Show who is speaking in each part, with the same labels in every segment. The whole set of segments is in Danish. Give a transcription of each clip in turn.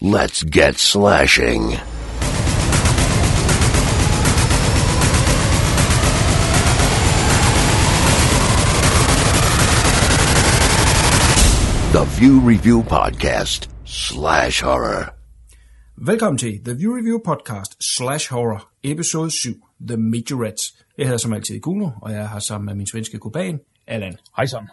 Speaker 1: Let's get slashing. The View Review Podcast slash horror.
Speaker 2: Velkommen til The View Review Podcast slash horror, episode 7, The Majorettes. Jeg hedder som altid Kuno, og jeg her sammen med min svenske kuban, Allan.
Speaker 3: Hej sådan.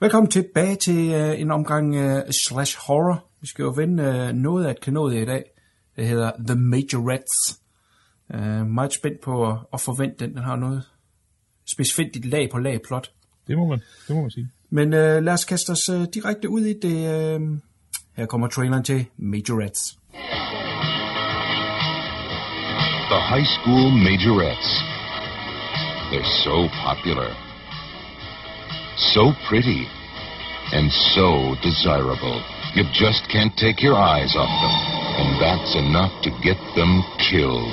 Speaker 2: Velkommen tilbage til uh, en omgang uh, slash horror. Vi skal jo vende uh, noget af et klenodie i dag. Det hedder The Majorettes. Uh, meget spændt på at, at forvente den. Den har noget specifikt lag på lag plot.
Speaker 3: Det må man, det må man sige.
Speaker 2: Men uh, lad os kaste os uh, direkte ud i det. Uh, her kommer traileren til Majorettes.
Speaker 4: The high school majorettes. They're so popular, so pretty, and so desirable. You just can't take your eyes off them, and that's enough to get them killed.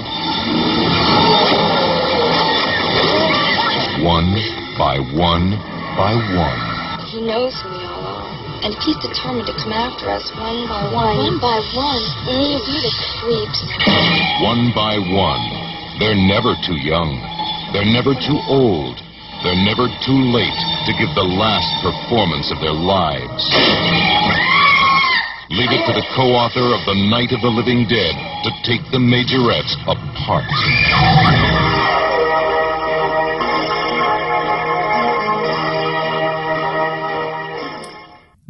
Speaker 4: One by one by one.
Speaker 5: He knows who we all are. And if he's determined to come after us one by one. One by one. We'll be the creeps.
Speaker 4: One by one. They're never too young. They're never too old. They're never too late to give the last performance of their lives. Leave it to the co-author of The Night of the Living Dead to take the majorettes apart.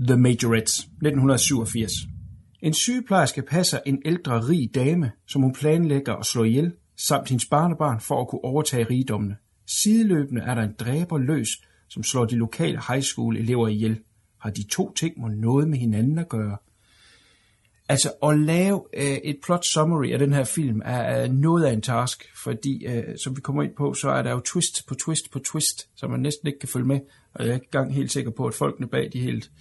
Speaker 2: The Majorettes, 1987. En sygeplejerske passer en ældre rig dame, som hun planlægger at slå ihjel, samt hendes barnebarn for at kunne overtage rigdommene. Sideløbende er der en dræber løs, som slår de lokale high school elever ihjel. Har de to ting må noget med hinanden at gøre? Altså at lave øh, et plot summary af den her film er er noget af en task, fordi øh, som vi kommer ind på, så er der jo twist på twist på twist, som man næsten ikke kan følge med, og jeg er ikke engang helt sikker på, at folkene bag de helt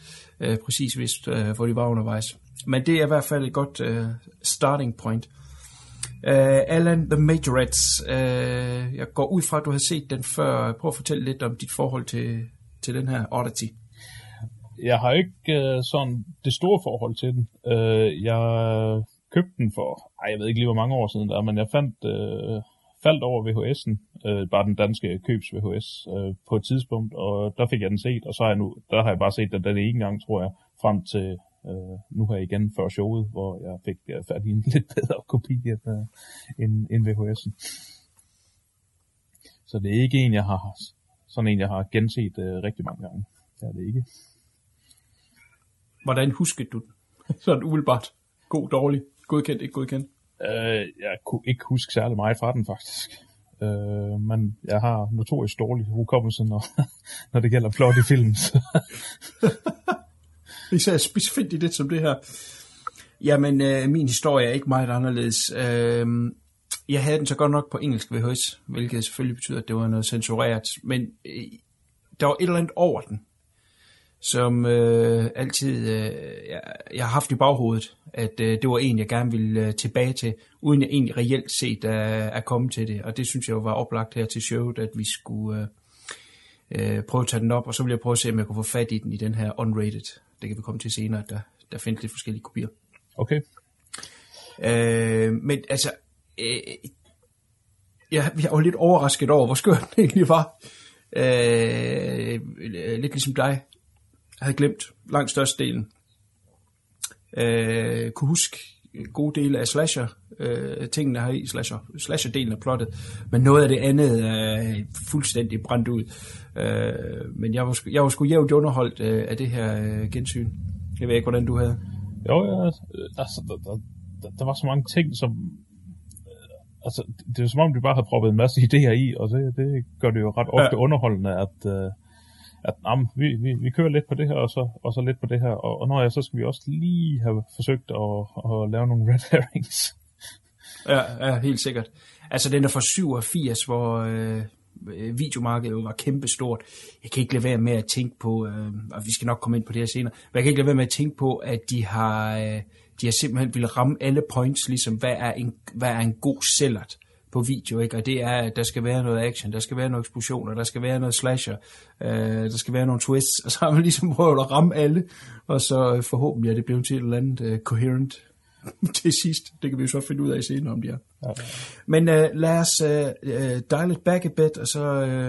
Speaker 2: øh, præcis vidste, øh, hvor de var undervejs. Men det er i hvert fald et godt øh, starting point. Uh, Alan, The Majorettes, uh, jeg går ud fra, at du har set den før. Prøv at fortælle lidt om dit forhold til, til den her Oddity.
Speaker 3: Jeg har ikke øh, sådan det store forhold til den. Øh, jeg købte den for, ej, jeg ved ikke lige, hvor mange år siden der, men jeg fandt, øh, faldt over VHS'en, øh, bare den danske købs VHS, øh, på et tidspunkt, og der fik jeg den set, og så har jeg nu, der har jeg bare set den den ene gang, tror jeg, frem til øh, nu her igen før showet, hvor jeg fik øh, fat i en lidt bedre kopi end, øh, end, end VHS'en. Så det er ikke en, jeg har, sådan en, jeg har genset øh, rigtig mange gange. Det er det ikke.
Speaker 2: Hvordan huskede du den? Sådan umiddelbart. God, dårlig, godkendt, ikke godkendt.
Speaker 3: Øh, jeg kunne ikke huske særlig meget fra den faktisk. Øh, men jeg har notorisk dårlig hukommelse, når, når det gælder plot i film.
Speaker 2: Især specifikt i det som det her. Jamen, øh, min historie er ikke meget anderledes. Øh, jeg havde den så godt nok på engelsk VHS, hvilket selvfølgelig betyder, at det var noget censureret. Men øh, der var et eller andet over den, som øh, altid øh, jeg, jeg har haft i baghovedet, at øh, det var en, jeg gerne ville øh, tilbage til, uden jeg egentlig reelt set er, er kommet til det. Og det synes jeg jo var oplagt her til showet, at vi skulle øh, øh, prøve at tage den op, og så vil jeg prøve at se, om jeg kunne få fat i den i den her unrated. Det kan vi komme til senere, der, der findes lidt forskellige kopier.
Speaker 3: Okay.
Speaker 2: Øh, men altså, øh, jeg, jeg var lidt overrasket over, hvor skør den egentlig var. Øh, lidt ligesom dig. Havde glemt langt størstedelen. Øh, kunne huske gode dele af slasher, øh, tingene her i slasher, slasher-delen af plottet, men noget af det andet er fuldstændig brændt ud. Øh, men jeg var, jeg var sgu jævnt underholdt øh, af det her øh, gensyn. Jeg ved ikke, hvordan du havde.
Speaker 3: Jo, ja, altså, der, der, der, der var så mange ting, som... Altså, det er som om, de bare havde proppet en masse idéer i, og det, det gør det jo ret ofte ja. underholdende, at, uh, at jamen, vi, vi, vi kører lidt på det her, og så, og så lidt på det her, og, og når jeg så skal vi også lige have forsøgt at, at lave nogle red herrings.
Speaker 2: Ja, ja, helt sikkert. Altså, den der fra 87, hvor øh, videomarkedet var kæmpestort. Jeg kan ikke lade være med at tænke på, øh, og vi skal nok komme ind på det her senere, men jeg kan ikke lade være med at tænke på, at de har, øh, de har simpelthen ville ramme alle points, ligesom hvad er en, hvad er en god sellert på video, ikke? og det er, at der skal være noget action, der skal være nogle eksplosioner, der skal være noget slasher, øh, der skal være nogle twists, og så har man ligesom prøvet at ramme alle, og så øh, forhåbentlig er det blevet til et eller andet øh, coherent til sidst. Det kan vi jo så finde ud af senere, om de er. Ja. Men uh, lad os uh, uh, dial it back a bit, og så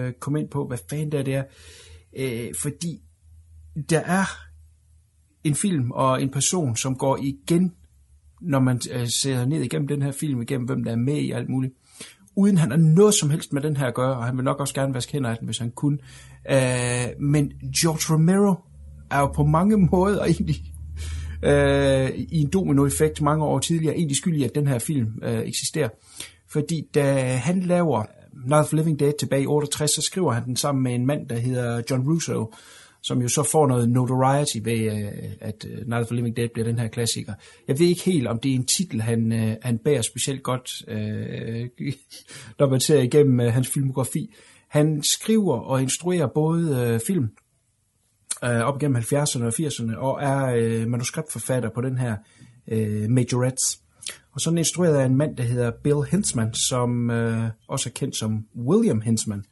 Speaker 2: uh, komme ind på, hvad fanden det er, det er. Uh, fordi der er en film og en person, som går igen, når man uh, ser ned igennem den her film, igennem hvem der er med i alt muligt, uden han har noget som helst med den her at gøre, og han vil nok også gerne vaske hænder af den, hvis han kunne. Øh, men George Romero er jo på mange måder egentlig øh, i en dominoeffekt mange år tidligere, egentlig skyldig, at den her film øh, eksisterer. Fordi da han laver Night of Living Dead tilbage i 68, så skriver han den sammen med en mand, der hedder John Russo, som jo så får noget notoriety ved, øh, at øh, Night of Living Dead bliver den her klassiker. Jeg ved ikke helt, om det er en titel, han, øh, han bærer specielt godt, øh, når man ser igennem hans filmografi. Han skriver og instruerer både øh, film øh, op igennem 70'erne og 80'erne, og er øh, manuskriptforfatter på den her øh, Majorettes. Og så instrueret af en mand, der hedder Bill Hinsman, som øh, også er kendt som William Hinsman.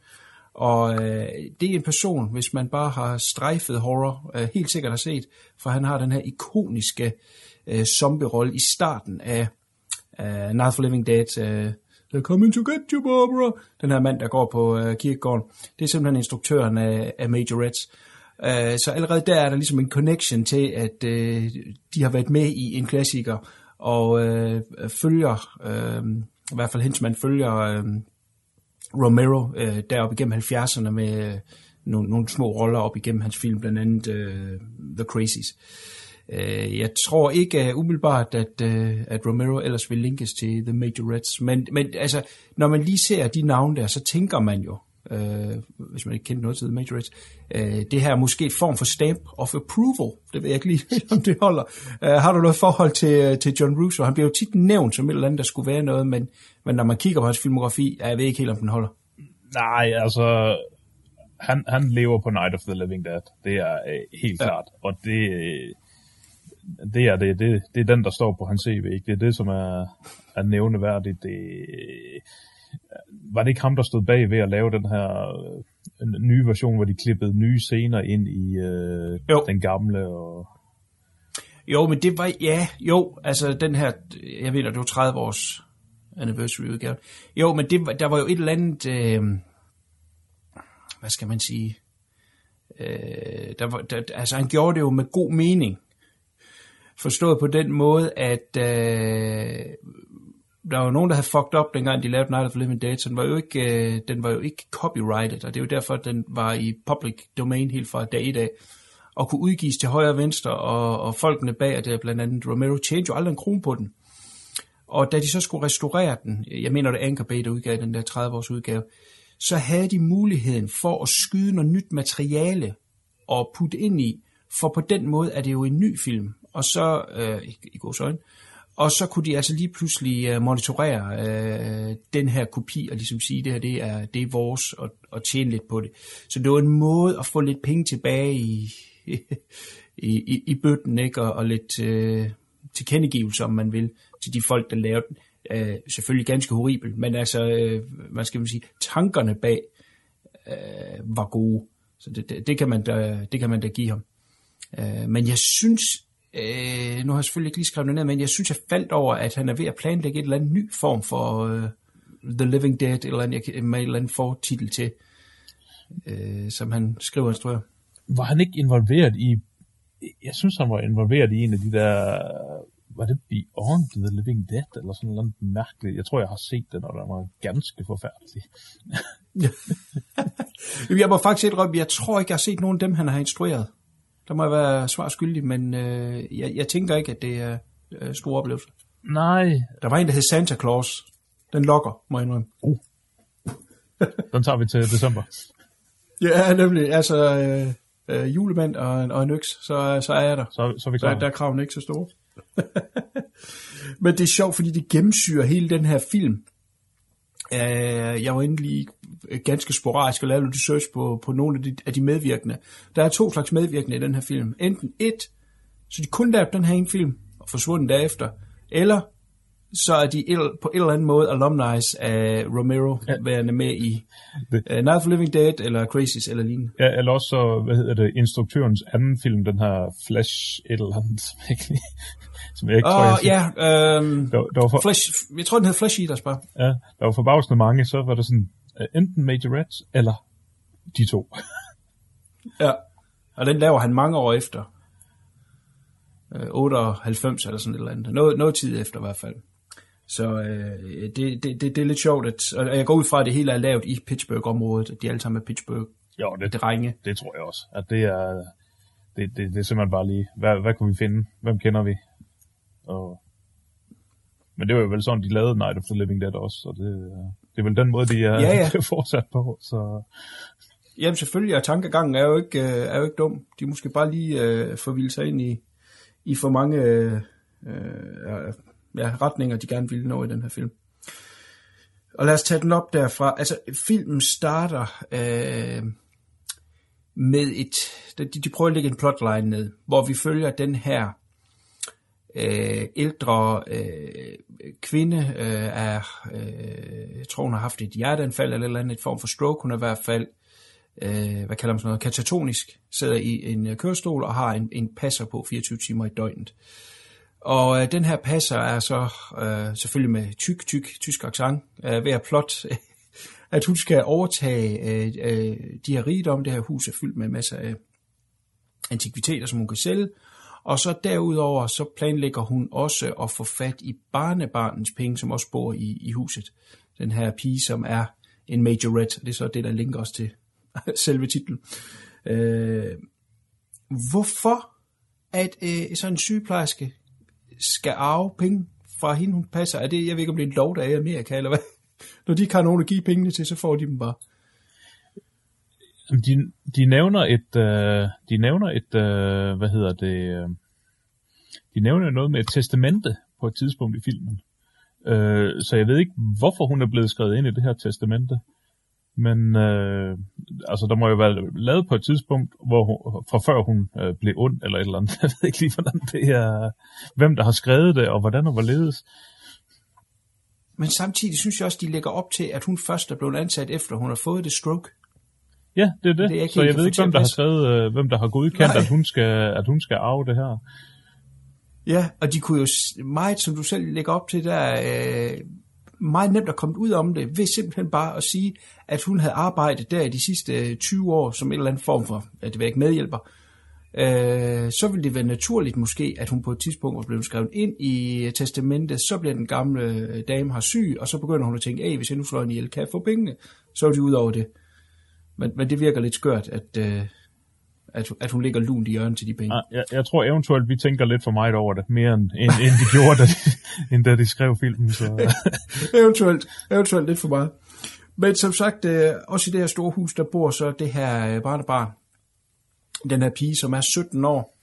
Speaker 2: Og øh, det er en person, hvis man bare har strejfet horror, øh, helt sikkert har set, for han har den her ikoniske øh, zombie-rolle i starten af øh, Night for Living Dead, øh, They're coming to get you, Barbara. Den her mand, der går på øh, kirkegården. Det er simpelthen instruktøren af, af Reds Øh, så allerede der er der ligesom en connection til, at øh, de har været med i en klassiker, og øh, følger, øh, i hvert fald hendes man følger øh, Romero øh, deroppe igennem 70'erne med øh, nogle, nogle små roller op igennem hans film, blandt andet øh, The Crazies. Øh, jeg tror ikke uh, umiddelbart, at, uh, at Romero ellers vil linkes til The Majorettes, men, men altså, når man lige ser de navne der, så tænker man jo, øh, hvis man ikke kender noget til The Majorettes. Øh, det her er måske et form for stamp of approval. Det ved jeg ikke lige, om det holder. Øh, har du noget forhold til, øh, til John Russo? Han bliver jo tit nævnt som et eller andet, der skulle være noget, men, men når man kigger på hans filmografi, jeg ved ikke helt, om den holder.
Speaker 3: Nej, altså, han, han lever på Night of the Living Dead. Det er øh, helt ja. klart. Og det, øh, det er det, det, det er den, der står på hans CV. Ikke? Det er det, som er, er nævneværdigt. Det, var det ikke ham, der stod bag ved at lave den her øh, nye version, hvor de klippede nye scener ind i øh, den gamle? Og...
Speaker 2: Jo, men det var, ja, jo, altså den her, jeg ved, det var 30 års anniversary udgave. Jo, men det, der var jo et eller andet, øh, hvad skal man sige, øh, der var, der, altså han gjorde det jo med god mening. Forstået på den måde, at øh, der var nogen, der havde fucked up, dengang de lavede Night of the Living Dead, så den var jo ikke, øh, den var jo ikke copyrighted, og det er jo derfor, at den var i public domain helt fra dag i dag, og kunne udgives til højre og venstre, og, og folkene bag det, blandt andet Romero, tjente jo aldrig en krone på den. Og da de så skulle restaurere den, jeg mener det Anchor Bay, der udgav den der 30-års udgave, så havde de muligheden for at skyde noget nyt materiale og putte ind i, for på den måde er det jo en ny film. Og så, øh, i, i god øjne, og så kunne de altså lige pludselig øh, monitorere øh, den her kopi og ligesom sige, det her det er, det er vores og, og tjene lidt på det. Så det var en måde at få lidt penge tilbage i, i, i, i bøtten, ikke? Og, og lidt øh, tilkendegivelse, om man vil, til de folk, der lavede den. Uh, selvfølgelig ganske horribel, men altså, øh, hvad skal man sige, tankerne bag øh, var gode. Så det, det, det, kan man da, det kan man da give ham. Uh, men jeg synes Øh, nu har jeg selvfølgelig ikke lige skrevet ned, men jeg synes, jeg faldt over, at han er ved at planlægge et eller andet ny form for uh, The Living Dead, eller andet, med et eller andet fortitel til, øh, som han skriver og instruerer.
Speaker 3: Var han ikke involveret i, jeg synes, han var involveret i en af de der, var det Beyond The Living Dead, eller sådan noget mærkeligt. Jeg tror, jeg har set den, og den var ganske forfærdelig.
Speaker 2: jeg må faktisk indrømme, jeg tror ikke, jeg har set nogen af dem, han har instrueret. Der må jeg være svar skyldig, men øh, jeg, jeg tænker ikke, at det er øh, store oplevelser.
Speaker 3: Nej.
Speaker 2: Der var en, der hed Santa Claus. Den lokker, må jeg indrømme. Uh.
Speaker 3: Den tager vi til december.
Speaker 2: ja, nemlig. Altså, øh, øh, julemand og, og en øks, så, så er jeg der.
Speaker 3: Så, så er vi klar.
Speaker 2: Der, der er kravene ikke så store. Men det er sjovt, fordi det gennemsyrer hele den her film. Uh, jeg var endelig ganske sporadisk og lavede lidt search på, på nogle af de, af de medvirkende. Der er to slags medvirkende i den her film. Enten et, så de kun lavede den her ene film og forsvundet derefter, eller så er de på en eller anden måde alumni af Romero ja. værende med i uh, Night of Living Dead eller Crazies eller lignende.
Speaker 3: Ja, eller også, hvad hedder det, instruktørens anden film, den her Flash et eller andet, som jeg ikke tror, jeg
Speaker 2: ja, øhm,
Speaker 3: Der, der, var for,
Speaker 2: Flesh, jeg tror, den hed Flesh Eaters bare.
Speaker 3: ja, der var forbavsende mange, så var der sådan, enten Majorettes, eller de to.
Speaker 2: Ja. Og den laver han mange år efter. Øh, 98 eller sådan et eller andet. Noget, noget tid efter i hvert fald. Så øh, det, det, det, det er lidt sjovt, at, og jeg går ud fra, at det hele er lavet i Pittsburgh-området, at de alle sammen er Pittsburgh
Speaker 3: Jo, det,
Speaker 2: drenge.
Speaker 3: det tror jeg også. At det er, det, det, det er simpelthen bare lige, hvad, hvad kunne vi finde? Hvem kender vi? Og, men det var jo vel sådan, de lavede Night of the Living Dead også, så det, det er vel den måde, de er,
Speaker 2: Ja, ja.
Speaker 3: fortsat på. Så
Speaker 2: Jamen selvfølgelig, og tankegangen er jo ikke, øh, er jo ikke dum. De måske bare lige øh, forvildet sig ind i, i for mange øh, øh, ja, retninger, de gerne ville nå i den her film. Og lad os tage den op derfra. Altså, filmen starter øh, med et... De, de prøver at lægge en plotline ned, hvor vi følger den her øh, ældre øh, kvinde øh, er, øh, jeg tror hun har haft et hjerteanfald eller eller andet, et form for stroke, hun er i hvert fald, øh, hvad kalder man sådan noget, katatonisk, sidder i en øh, kørestol og har en, en passer på 24 timer i døgnet. Og øh, den her passer er så øh, selvfølgelig med tyk, tyk, tysk accent øh, ved at plot, at hun skal overtage øh, øh, de her rigdom. Det her hus er fyldt med masser af antikviteter, som hun kan sælge. Og så derudover, så planlægger hun også at få fat i barnebarnens penge, som også bor i, i huset. Den her pige, som er en majorette, det er så det, der linker os til selve titlen. Øh, hvorfor at øh, sådan en sygeplejerske skal arve penge fra hende, hun passer? Er det, jeg ved ikke, om det er en lov, der er i Amerika, eller hvad? Når de ikke har nogen at give pengene til, så får de dem bare
Speaker 3: de, de nævner et, øh, de nævner et, øh, hvad hedder det, øh, de nævner noget med et testamente på et tidspunkt i filmen. Øh, så jeg ved ikke, hvorfor hun er blevet skrevet ind i det her testamente. Men øh, altså, der må jo være lavet på et tidspunkt, hvor hun, fra før hun øh, blev ond eller et eller andet. Jeg ved ikke lige, hvordan det er, hvem der har skrevet det, og hvordan og hvorledes.
Speaker 2: Men samtidig synes jeg også, de lægger op til, at hun først er blevet ansat efter, hun har fået det stroke.
Speaker 3: Ja, det er det.
Speaker 2: Det er
Speaker 3: så jeg ved ikke, hvem der har skrevet, øh, hvem der har godkendt,
Speaker 2: Nej.
Speaker 3: at hun, skal, at hun skal arve det her.
Speaker 2: Ja, og de kunne jo meget, som du selv lægger op til, der øh, meget nemt at komme ud om det, ved simpelthen bare at sige, at hun havde arbejdet der i de sidste øh, 20 år som en eller anden form for, at det var ikke medhjælper. Øh, så ville det være naturligt måske, at hun på et tidspunkt var blevet skrevet ind i testamentet, så bliver den gamle øh, dame her syg, og så begynder hun at tænke, hey, hvis jeg nu slår hende ihjel, kan jeg få pengene? Så er de ud over det. Men, men det virker lidt skørt, at, øh, at, at hun ligger lunt i hjørnet til de penge.
Speaker 3: Jeg, jeg tror eventuelt, vi tænker lidt for meget over det, mere end, end, end de gjorde, da de, end da de skrev filmen. Så,
Speaker 2: eventuelt, eventuelt lidt for meget. Men som sagt, øh, også i det her store hus, der bor så det her øh, barnebarn, den her pige, som er 17 år.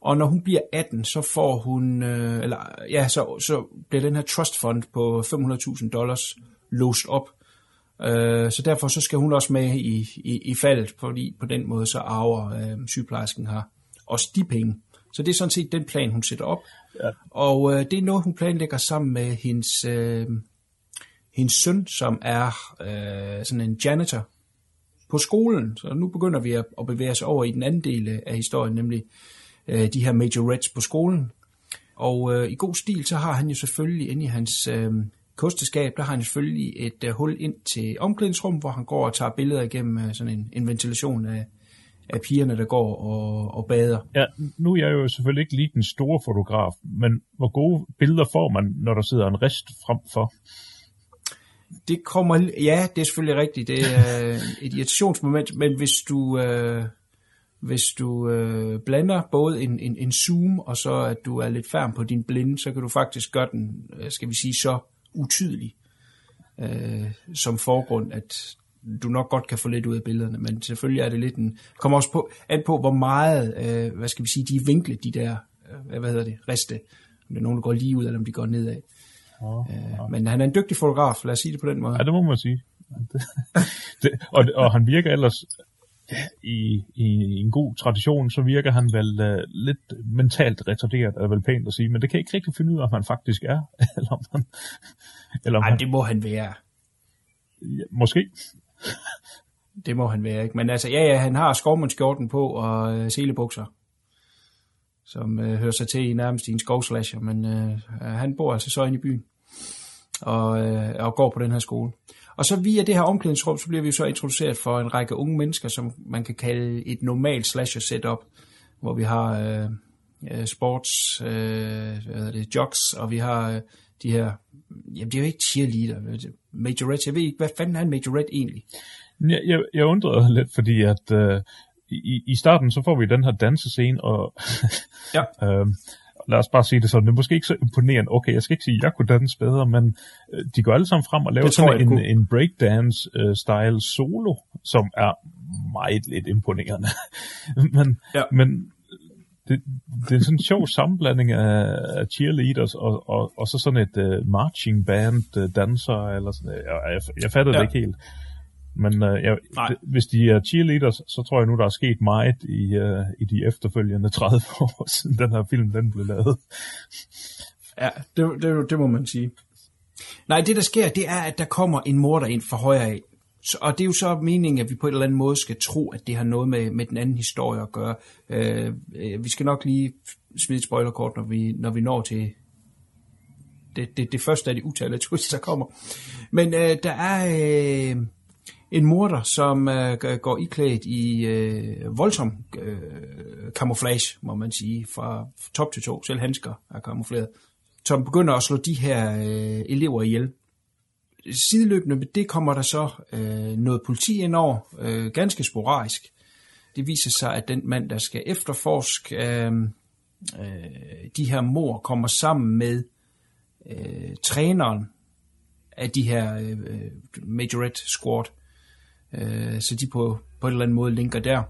Speaker 2: Og når hun bliver 18, så får hun, øh, eller ja, så, så bliver den her trust fund på 500.000 dollars låst op. Øh, så derfor så skal hun også med i, i, i faldet, fordi på den måde så arver øh, sygeplejersken her også de penge. Så det er sådan set den plan, hun sætter op.
Speaker 3: Ja.
Speaker 2: Og øh, det er noget, hun planlægger sammen med hendes, øh, hendes søn, som er øh, sådan en janitor på skolen. Så nu begynder vi at, at bevæge os over i den anden del af historien, nemlig øh, de her majorettes på skolen. Og øh, i god stil, så har han jo selvfølgelig inde i hans øh, kosteskab, der har han selvfølgelig et øh, hul ind til omklædningsrum, hvor han går og tager billeder igennem øh, sådan en, en ventilation af, af pigerne, der går og, og bader.
Speaker 3: ja, nu er jeg jo selvfølgelig ikke lige den store fotograf, men hvor gode billeder får man, når der sidder en rest frem for?
Speaker 2: Det kommer, ja, det er selvfølgelig rigtigt. Det er et irritationsmoment, men hvis du, øh, hvis du øh, blander både en, en, en zoom, og så at du er lidt færm på din blinde, så kan du faktisk gøre den, øh, skal vi sige, så utydelig øh, som forgrund, at du nok godt kan få lidt ud af billederne, men selvfølgelig er det lidt en, kommer også på, an på, hvor meget, øh, hvad skal vi sige, de er vinklet, de der, øh, hvad hedder det, riste, om det er nogen, der går lige ud, eller om de går nedad.
Speaker 3: Oh,
Speaker 2: Øh, men han er en dygtig fotograf, lad os sige det på den måde.
Speaker 3: Ja, det må man sige. Det, og, og han virker ellers i, i en god tradition, så virker han vel uh, lidt mentalt retarderet, er vel pænt at sige, men det kan jeg ikke rigtig finde ud af, om han faktisk er, eller om han, eller om
Speaker 2: Ej,
Speaker 3: han,
Speaker 2: det må han være.
Speaker 3: ja, måske.
Speaker 2: Det må han være, ikke? Men altså, ja, ja, han har skovmundskjorten på og øh, selebukser. som øh, hører sig til i nærmest i en skovslasher, men øh, han bor altså så inde i byen og, øh, og går på den her skole. Og så via det her omklædningsrum, så bliver vi så introduceret for en række unge mennesker, som man kan kalde et normalt slasher setup, hvor vi har øh, øh, sports, øh, hvad hedder det, jocks, og vi har øh, de her, jamen det er jo ikke cheerleader, majorette, jeg ved ikke, hvad fanden er en majorette egentlig?
Speaker 3: Jeg, jeg, jeg undrede lidt, fordi at øh, i, i starten, så får vi den her dansescene, og
Speaker 2: Ja.
Speaker 3: øh, lad os bare sige det sådan, det er måske ikke så imponerende. Okay, jeg skal ikke sige, at jeg kunne danse bedre, men øh, de går alle sammen frem og laver
Speaker 2: Det
Speaker 3: sådan en,
Speaker 2: kunne.
Speaker 3: en breakdance-style solo, som er meget lidt imponerende. men,
Speaker 2: Ja.
Speaker 3: men det, det er sådan en sjov sammenblanding af, af cheerleaders og, og, og så sådan et uh, marching band uh, danser eller sådan jeg, jeg, jeg fatter. Ja. det ikke helt. Men uh, jeg,
Speaker 2: Nej.
Speaker 3: hvis de er cheerleaders, så tror jeg nu, der er sket meget i, uh, i de efterfølgende 30 år siden den her film den blev lavet.
Speaker 2: Ja, det, det, det må man sige. Nej, det der sker, det er, at der kommer en morder ind fra højre af. Så, og det er jo så meningen, at vi på en eller anden måde skal tro, at det har noget med, med den anden historie at gøre. Øh, øh, vi skal nok lige smide et spoilerkort, når vi, når vi når til det, det, det første af de utallige twists, der kommer. Men øh, der er øh, en morder, som øh, går iklædt i øh, voldsom øh, camouflage, må man sige, fra top til to. Selv handsker er kamufleret. Som begynder at slå de her øh, elever ihjel. Sideløbende med det kommer der så øh, noget politi ind over, øh, ganske sporadisk. Det viser sig, at den mand, der skal efterforske øh, øh, de her mor, kommer sammen med øh, træneren af de her øh, øh Majorette Squad. Øh, Øh, så de på, på en eller anden måde linker der.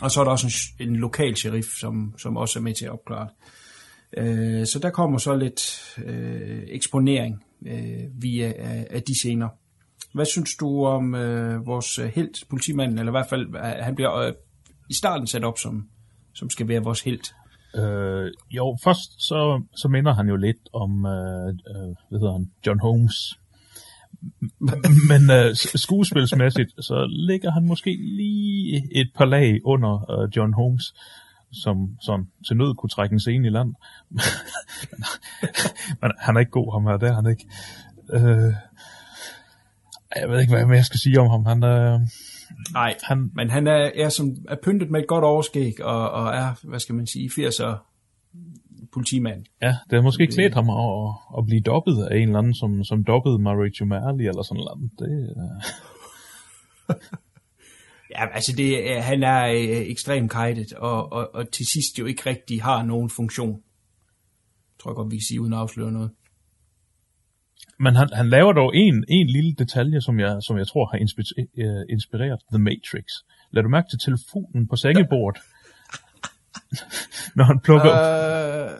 Speaker 2: Og så er der også en, en lokal sheriff, som, som også er med til at opklare det. Øh, så der kommer så lidt øh, eksponering øh, via af, af de scener. Hvad synes du om øh, vores helt, politimanden, eller i hvert fald, øh, han bliver øh, i starten sat op som, som skal være vores helt.
Speaker 3: Øh, jo, først så, så minder han jo lidt om, øh, øh, hvad hedder han, John Holmes. Men øh, skuespilsmæssigt, så ligger han måske lige et par lag under øh, John Holmes, som sådan til nød kunne trække en scene i land. Men han er ikke god, ham her, det er han ikke. Øh, jeg ved ikke, hvad mere jeg skal sige om ham. Han, øh,
Speaker 2: Nej,
Speaker 3: han,
Speaker 2: men han er, er, som, er pyntet med et godt overskæg, og, og er, hvad skal man sige, 80'er politimand.
Speaker 3: Ja, det har måske klædt ham at, at blive dobbet af en eller anden, som, som dobbede Mauricio Merli eller sådan noget. Det, øh,
Speaker 2: Ja, altså det, er- han er øh, ekstremt kajtet, og, og, og til sidst jo ikke rigtig har nogen funktion. Tror jeg godt, vi kan sige, uden at afsløre noget.
Speaker 3: men han, han laver dog en, en lille detalje, som jeg, som jeg tror har inspi- øh, inspireret The Matrix. Lad du mærke til telefonen på sengebordet? Når han plukker...
Speaker 2: Øh,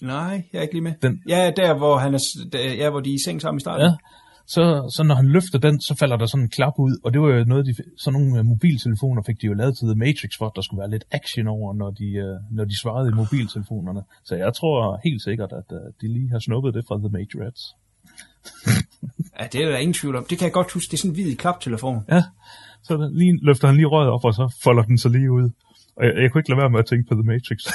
Speaker 2: nej, jeg er ikke lige med.
Speaker 3: Den-
Speaker 2: Ja, der hvor, han er, der, ja, hvor de er i seng sammen i starten.
Speaker 3: ja, så, så når han løfter den, så falder der sådan en klap ud, og det var jo noget, de, sådan nogle øh, mobiltelefoner fik de jo lavet til The Matrix, for at der skulle være lidt action over, når de, øh, når de svarede i mobiltelefonerne. Så jeg tror helt sikkert, at øh, de lige har snuppet det fra The Matrix.
Speaker 2: Ja, det er der ingen tvivl om. Det kan jeg godt huske. Det er sådan en hvid klaptelefon.
Speaker 3: Ja, så lige, løfter han lige røret op, og så folder den sig lige ud. Og jeg, jeg kunne ikke lade være med at tænke på The Matrix.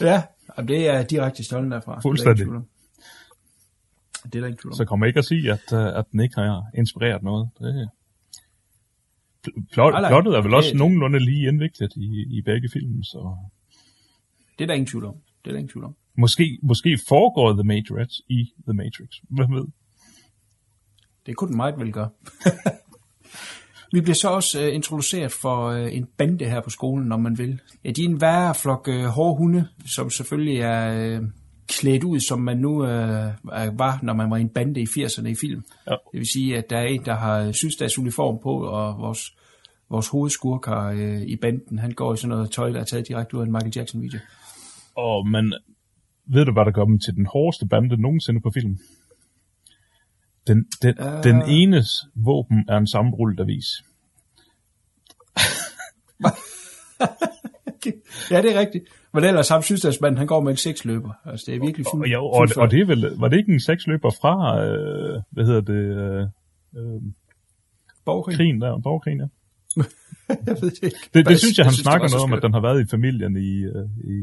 Speaker 2: Ja, jamen, det er direkte stjålen derfra.
Speaker 3: Fuldstændig.
Speaker 2: Det er. Det er der ingen tvivl om.
Speaker 3: så kommer ikke at sige, at, uh, at den ikke har inspireret noget. Det, plot,
Speaker 2: Nej, nej.
Speaker 3: plottet er vel også
Speaker 2: det-
Speaker 3: nogenlunde lige indviklet i, i begge film, så
Speaker 2: Det er der ingen tvivl om. Det er der ingen tvivl om.
Speaker 3: måske, måske foregår The Matrix i The Matrix. Hvem ved?
Speaker 2: Det kunne den meget vel gøre. Vi bliver så også øh, introduceret for øh, en bande her på skolen, når man vil. Ja, de er en værre flok øh, hårde hunde, som selvfølgelig er øh, klædt ud, som man nu øh, var, når man var i en bande i 80'erne i film.
Speaker 3: Ja.
Speaker 2: Det vil sige, at der er en, der har sydstatsuniform på, og vores, vores hovedskurk har, øh, i banden, han går i sådan noget tøj, der er taget direkte ud af en Michael Jackson-video.
Speaker 3: Og men ved du, hvad der gør dem til den hårdeste bande nogensinde på film? Den, den, uh... den enes våben er en sammenrullet avis.
Speaker 2: ja, det er rigtigt. Men ellers ham sydstatsmanden, han går med en seksløber. Altså, det er virkelig fuld,
Speaker 3: Og, og,
Speaker 2: fuldført.
Speaker 3: og det er vel, var det ikke en seksløber fra, øh, hvad hedder det, øh, øh,
Speaker 2: Borgerkrig.
Speaker 3: krigen der, borgerkrigen, ja.
Speaker 2: jeg ved det ikke.
Speaker 3: Det, det synes jeg, han
Speaker 2: det
Speaker 3: snakker
Speaker 2: var så
Speaker 3: noget om, at den har været i familien i, øh, i,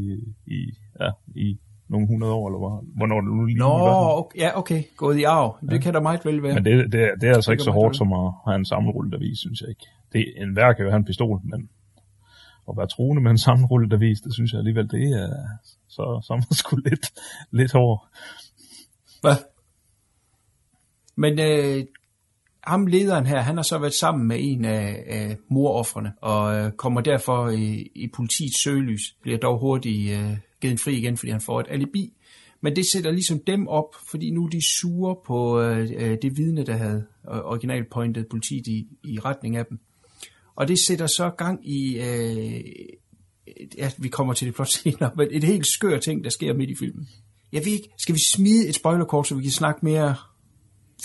Speaker 3: i, ja, i nogle hundrede år, eller hvor- hvornår det nu lige
Speaker 2: Nå,
Speaker 3: var.
Speaker 2: okay, ja, okay. Gået i arv. Det kan der meget vel være.
Speaker 3: Men det, det, er- det er altså ikke så hårdt som at have en sammenrullet avis, synes jeg ikke. Det, en værk kan jo have en pistol, men at være troende med en sammenrullet avis, det synes jeg alligevel, det er så, så man sgu lidt, lidt hård.
Speaker 2: Hvad? Men øh, ham lederen her, han har så været sammen med en af, af moroffrene, og øh, kommer derfor i, i politiets søgelys, bliver dog hurtigt øh, givet fri igen, fordi han får et alibi. Men det sætter ligesom dem op, fordi nu er de sure på øh, øh, det vidne, der havde øh, originalt pointet politiet i, i retning af dem. Og det sætter så gang i, øh, ja, vi kommer til det plot senere, men et helt skør ting, der sker midt i filmen. Jeg ved ikke, skal vi smide et spoilerkort, så vi kan snakke mere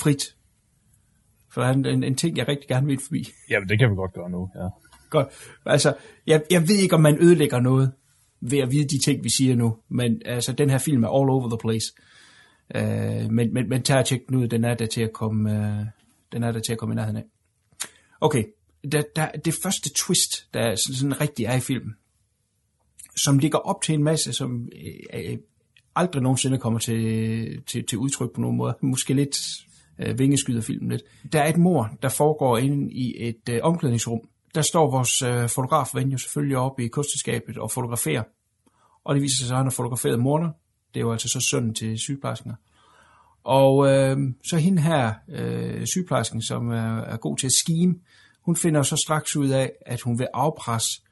Speaker 2: frit? For der er en, en, en ting, jeg rigtig gerne vil forbi.
Speaker 3: Jamen, det kan vi godt gøre nu, ja.
Speaker 2: Godt. Altså, jeg, jeg ved ikke, om man ødelægger noget ved at vide de ting, vi siger nu. Men altså, den her film er all over the place. Uh, men, men, men tag og tjek den ud, den er der til at komme, uh, den er der til at komme i nærheden af. Okay, der, der, det første twist, der sådan, sådan rigtig er i filmen, som ligger op til en masse, som øh, øh, aldrig nogensinde kommer til, til, til udtryk på nogen måde. Måske lidt øh, vingeskyder filmen lidt. Der er et mor, der foregår inde i et øh, omklædningsrum. Der står vores øh, fotografven jo selvfølgelig oppe i kosteskabet og fotograferer. Og det viser sig så, at han har fotograferet morner. Det er jo altså så sønnen til sygeplejersken. Og øh, så hende her, øh, sygeplejersken, som er, er god til at skime, hun finder så straks ud af, at hun vil afpresse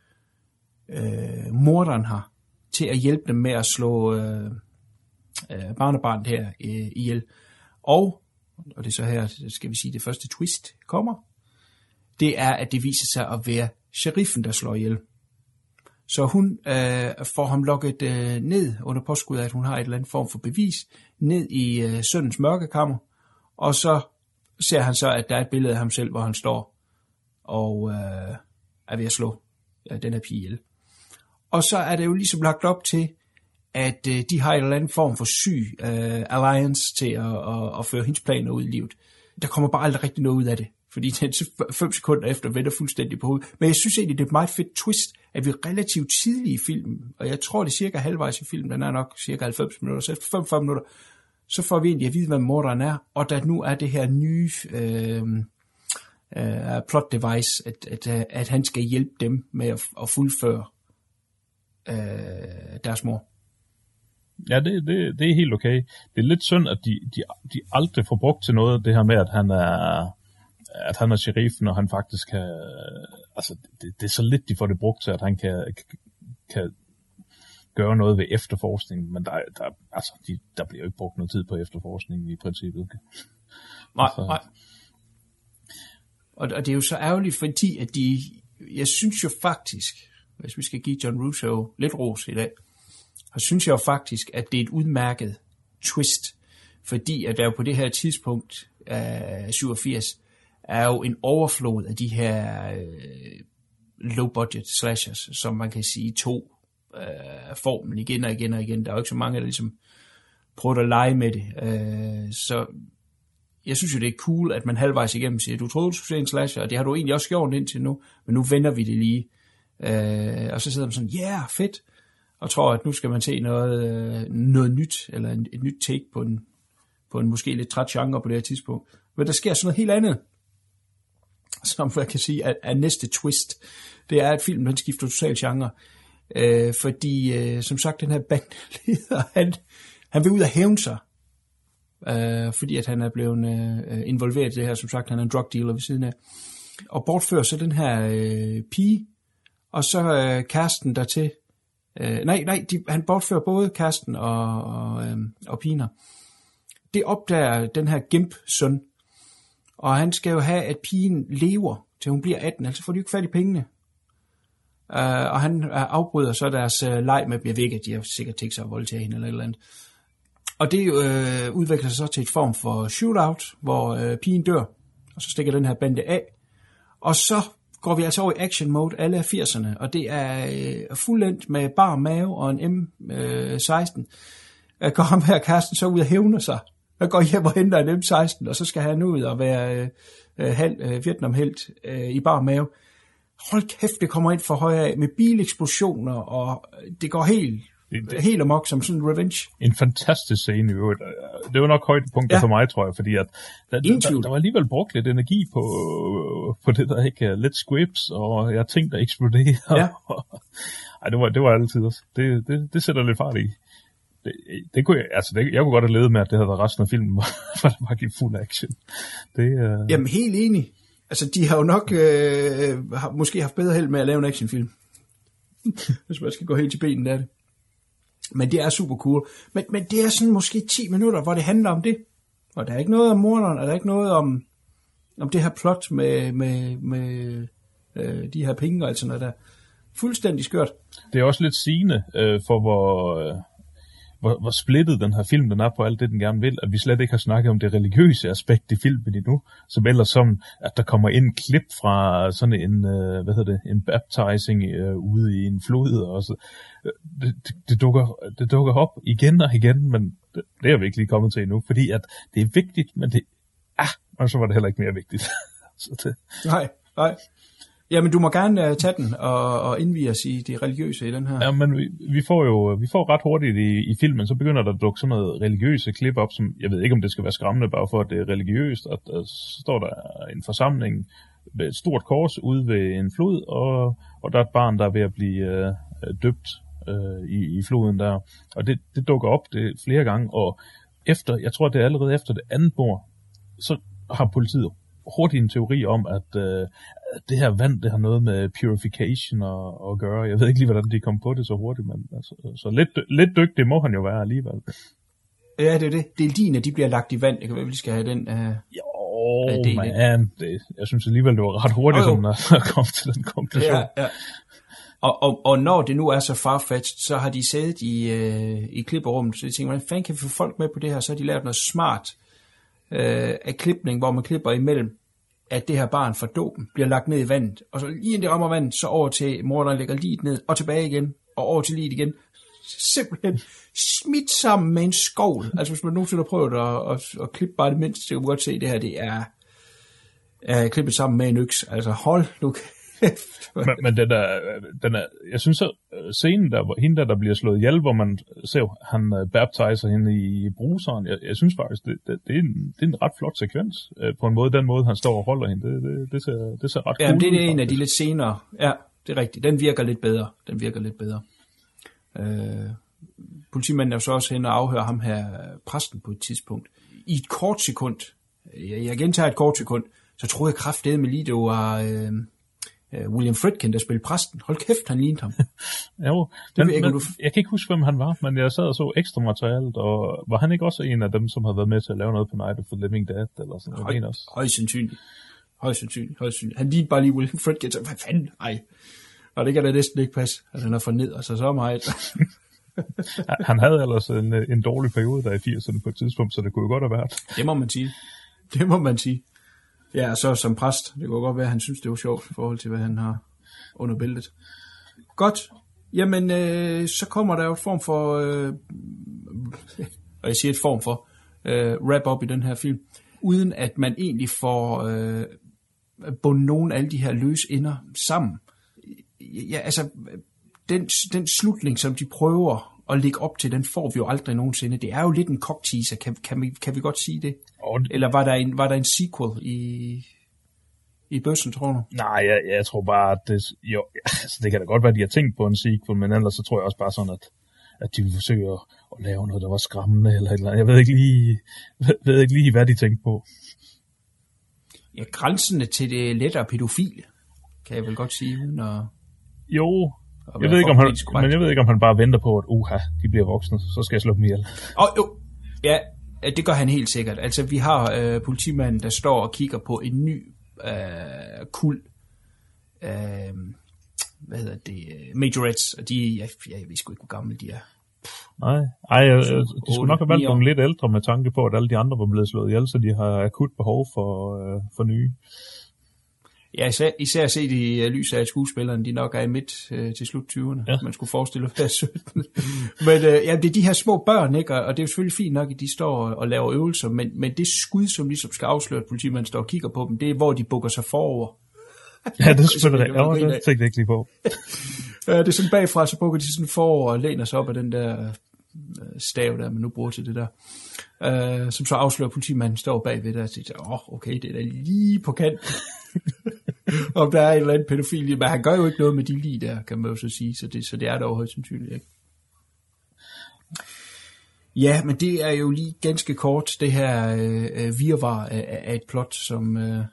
Speaker 2: øh, morderen her til at hjælpe dem med at slå øh, øh, barnebarnet her øh, ihjel. Og, og det er så her, skal vi sige, det første twist kommer, det er, at det viser sig at være sheriffen, der slår ihjel. Så hun øh, får ham lukket øh, ned under påskud af, at hun har et eller andet form for bevis, ned i øh, søndens mørkekammer, og så ser han så, at der er et billede af ham selv, hvor han står og øh, er ved at slå øh, den her pige ihjel. Og så er det jo ligesom lagt op til, at øh, de har en eller anden form for syg øh, alliance til at, at, at føre hendes planer ud i livet. Der kommer bare aldrig rigtig noget ud af det, fordi den 5 sekunder efter vender fuldstændig på hovedet. Men jeg synes egentlig, det er et meget fedt twist, at vi relativt tidligt i filmen, og jeg tror det er cirka halvvejs i filmen, den er nok cirka 90 minutter, så efter 45 minutter, så får vi egentlig at vide, hvad morderen er, og der nu er det her nye øh, øh, plot device, at, at, øh, at han skal hjælpe dem med at, at fuldføre øh, deres mor.
Speaker 3: Ja, det, det, det er helt okay. Det er lidt synd, at de, de, de aldrig får brugt til noget, det her med, at han er, at han er sheriffen, og han faktisk kan... Altså, det, det er så lidt, de får det brugt til, at han kan, kan gøre noget ved efterforskningen, men der, der, altså, de, der bliver jo ikke brugt noget tid på efterforskningen i princippet.
Speaker 2: Nej,
Speaker 3: Så-
Speaker 2: nej. Og, og det er jo så ærgerligt, fordi at de, jeg synes jo faktisk, hvis vi skal give John Russo lidt ros i dag, så synes jeg jo faktisk, at det er et udmærket twist, fordi at der jo på det her tidspunkt af 87, er jo en overflod af de her øh, low-budget slashers, som man kan sige to øh, formen igen og igen og igen. Der er jo ikke så mange, der ligesom prøver at lege med det. Øh, så jeg synes jo, det er cool, at man halvvejs igennem siger, du troede, du skulle se en slasher, og det har du egentlig også gjort indtil nu, men nu vender vi det lige. Øh, og så sidder man sådan, ja, yeah, fedt, og tror, at nu skal man se noget, øh, noget nyt, eller et nyt take på en, på en måske lidt træt genre på det her tidspunkt. Men der sker sådan noget helt andet, som jeg kan sige er, er næste twist. Det er, at filmen den skifter totalt genre. Øh, fordi, øh, som sagt, den her bandleder, han, han vil ud og hævne sig øh, fordi at han er blevet øh, involveret i det her. Som sagt, han er en drug dealer ved siden af. Og bortfører så den her øh, pige, og så øh, kæresten dertil. Øh, nej, nej, de, han bortfører både kæresten og, og, øh, og piner. Det opdager den her Gimp-søn, og han skal jo have, at pigen lever, til hun bliver 18, altså får de jo ikke fat i pengene. Uh, og han øh, afbryder så deres uh, leg med, jeg ved ikke, at de har sikkert tænkt sig at voldtage hende eller et eller andet. Og det øh, udvikler sig så til et form for shootout, hvor øh, pigen dør, og så stikker den her bande af. Og så går vi altså over i action mode alle af 80'erne, og det er øh, fuldendt med bar mave og en M16. Øh, går ham her Karsten så ud og hævner sig. Han går hjem og henter en M16, og så skal han ud og være øh, øh, halv, øh, Vietnam-helt øh, i bar mave. hold kæft, det kommer ind for højre af, med bileksplosioner, og det går helt,
Speaker 3: Det- det-
Speaker 2: helt amok som sådan en revenge.
Speaker 3: En fantastisk scene i øvrigt. Det var nok højdepunktet
Speaker 2: Ja.
Speaker 3: for mig, tror jeg, fordi at der, der, der, var alligevel brugt lidt energi på, på det der, ikke? Lidt squibs, og jeg ting, der eksploderer.
Speaker 2: Ja.
Speaker 3: Ej, det var, det var altid også. Det, det, det sætter lidt fart i. Det, det kunne jeg, altså det, jeg kunne godt have levet med, at det havde været resten af filmen, hvor det bare gik fuld action. Det, uh,
Speaker 2: Jamen, helt enig. Altså, de har jo nok øh, har måske haft bedre held med at lave en actionfilm. Hvis man skal gå helt til benen af det. Men det er super cool. Men, men det er sådan måske 10 minutter, hvor det handler om det. Og der er ikke noget om morderen, og der er ikke noget om, om det her plot med, med, med øh, de her penge og alt sådan noget der. Fuldstændig skørt.
Speaker 3: det er også lidt sigende øh, for, hvor, øh, hvor, hvor splittet den her film den er på alt det, den gerne vil, at vi slet ikke har snakket om det religiøse aspekt i filmen endnu, som ellers som, at der kommer ind klip fra sådan en, øh, hvad hedder det, en baptizing øh, ude i en flod, og så, øh, det, det, det, dukker, det dukker op igen og igen, men det, det er vi ikke lige kommet til endnu, fordi at det er vigtigt, men det, ah, og så var det heller ikke mere vigtigt. så det,
Speaker 2: Nej, nej. Jamen, du må gerne uh, tage den og, og indvige os i det religiøse i den her.
Speaker 3: Ja, men vi, vi får jo øh, vi får ret hurtigt i, i filmen, så begynder der at dukke sådan noget religiøse klip op, som jeg ved ikke, om det skal være skræmmende, bare for at det er religiøst, at der så står der en forsamling med et stort kors ude ved en flod, og, og der er et barn, der er ved at blive øh, døbt øh, i, i floden der. Og det, det dukker op det flere gange, og efter, jeg tror, det er allerede efter det andet bord, så har politiet hurtigt en teori om, at øh, at det her vand, det har noget med purification at, at gøre. Jeg ved ikke lige, hvordan de kom på det så hurtigt, men altså, så lidt, lidt dygtig må han jo være alligevel.
Speaker 2: Ja, det er det. Delfiner, de bliver lagt i vand. Det kan være, vi skal have den. Uh...
Speaker 3: Jo,
Speaker 2: er
Speaker 3: man, det, jeg synes alligevel, det var ret hurtigt,
Speaker 2: Jo, jo.
Speaker 3: sådan at komme til den konklusion.
Speaker 2: Ja, ja. Og, og, og når det nu er så farfetched, så har de siddet i, øh, i klipperummet, så de tænker, hvordan fanden kan vi få folk med på det her? Så har de lavet noget smart øh, af klipning, hvor man klipper imellem, at det her barn fra dåben bliver lagt ned i vandet. Og så lige inden det rammer vandet, så over til morderen lægger liget ned, og tilbage igen, og over til liget igen. Simpelthen smidt sammen med en skovl. Altså hvis man nogensinde har prøvet at, at, at klippe bare det mindste, så kan man godt se, at det her det er, er klippet sammen med en øks. Altså hold nu.
Speaker 3: Men, men den er, den er, jeg synes, at øh, scenen, der, hvor hende der, der bliver slået ihjel, hvor man ser, han uh, baptiser hende i bruseren, jeg, jeg synes faktisk, det, det, det, er en, det er en ret flot sekvens, uh, på en måde, den måde, han står og holder hende, det, det, det, ser, det ser ret
Speaker 2: Ja,
Speaker 3: cool
Speaker 2: det er en af de
Speaker 3: faktisk.
Speaker 2: lidt senere. Ja, det er rigtigt. Den virker lidt bedre. Den virker lidt bedre. Øh, politimanden er jo så også hen og afhører ham her, præsten på et tidspunkt. I et kort sekund, jeg, jeg gentager et kort sekund, så troede jeg kraftedeme med lige, det var øh, øh, William Friedkin, der spillede præsten. Hold kæft, han lignede ham.
Speaker 3: Jo,
Speaker 2: ved
Speaker 3: men,
Speaker 2: jeg ikke,
Speaker 3: men,
Speaker 2: du-
Speaker 3: jeg kan ikke huske, hvem han var, men jeg sad og så ekstra materialet, og var han ikke også en af dem, som havde været med til at lave noget på Night of the Living Dead, eller sådan noget?
Speaker 2: Høj, højst sandsynligt. Højst sandsynligt. Højst sandsynligt. Han lignede bare lige William Friedkin, så hvad fanden? Ej. Og det kan da næsten ikke passe, at han er for ned, og så meget.
Speaker 3: Han- Han havde ellers en, en dårlig periode der i 80'erne på et tidspunkt, så det kunne jo godt have været.
Speaker 2: Det må man sige. Det må man sige. Ja, og så som præst, det kunne godt være, at han synes, det var sjovt i forhold til, hvad han har under bæltet. Godt. Jamen, øh, så kommer der jo et form for, øh, og jeg siger et form for, øh, wrap-up i den her film, uden at man egentlig får øh, bundet nogen af alle de her løse ender sammen. Ja, altså, den, den slutning, som de prøver at lægge op til, den får vi jo aldrig nogensinde. Det er jo lidt en cock-teaser, kan, kan, vi, kan vi godt sige det?
Speaker 3: Og,
Speaker 2: Eller var der en, var der en sequel i, i bøssen, tror du?
Speaker 3: nej, jeg, jeg tror bare, at det, jo, altså, det kan da godt være, at de har tænkt på en sequel, men ellers så tror jeg også bare sådan, at, at de vil forsøge at, at lave noget, der var skræmmende, eller et eller andet. Jeg ved ikke lige, ved, ved ikke lige, hvad de tænkte på.
Speaker 2: Ja, grænsende til det lettere pædofile, kan jeg vel godt sige, uden at...
Speaker 3: Jo, jeg ved ikke, om han, men jeg ved ikke, om han bare venter på, at uha, de bliver voksne, så skal jeg slå dem ihjel.
Speaker 2: Og jo, ja, det gør han helt sikkert. Altså, vi har øh, politimanden, der står og kigger på en ny øh, kul, øh, hvad hedder det, øh, majorettes, og de, jeg, jeg ved sgu ikke, hvor gamle de er.
Speaker 3: Nej, Ej, øh, de skulle nok have
Speaker 2: år.
Speaker 3: nogle lidt ældre med tanke på, at alle de andre var blevet slået ihjel, så de har akut behov for, øh, for nye.
Speaker 2: Ja, især, især set i uh, lys af, skuespillerne de nok er i midt øh, til slut 20'erne. Ja. Man skulle forestille at være 17. men øh, ja, det er de her små børn, ikke? Og, og det er jo selvfølgelig fint nok, at de står og, og laver øvelser, men, men det skud, som ligesom skal afsløre, at politimanden står og kigger på dem, det er, hvor de bukker sig forover.
Speaker 3: Ja, det er selvfølgelig
Speaker 2: det
Speaker 3: det.
Speaker 2: var
Speaker 3: det tænkte jeg ikke lige på.
Speaker 2: Ja, det er sådan bagfra, så bukker de sådan for og læner sig op af den der stav, der man nu bruger til det der. Øh, som så afslører politimanden står bagved der og siger, åh, oh, okay, det er da lige på kant. Om der er en eller anden pædofil, men han gør jo ikke noget med de lige der, kan man jo så sige, så det, så det er dog højst sandsynligt, ikke? Ja, men det er jo lige ganske kort, det her øh, virvar af, af et plot, som, øh,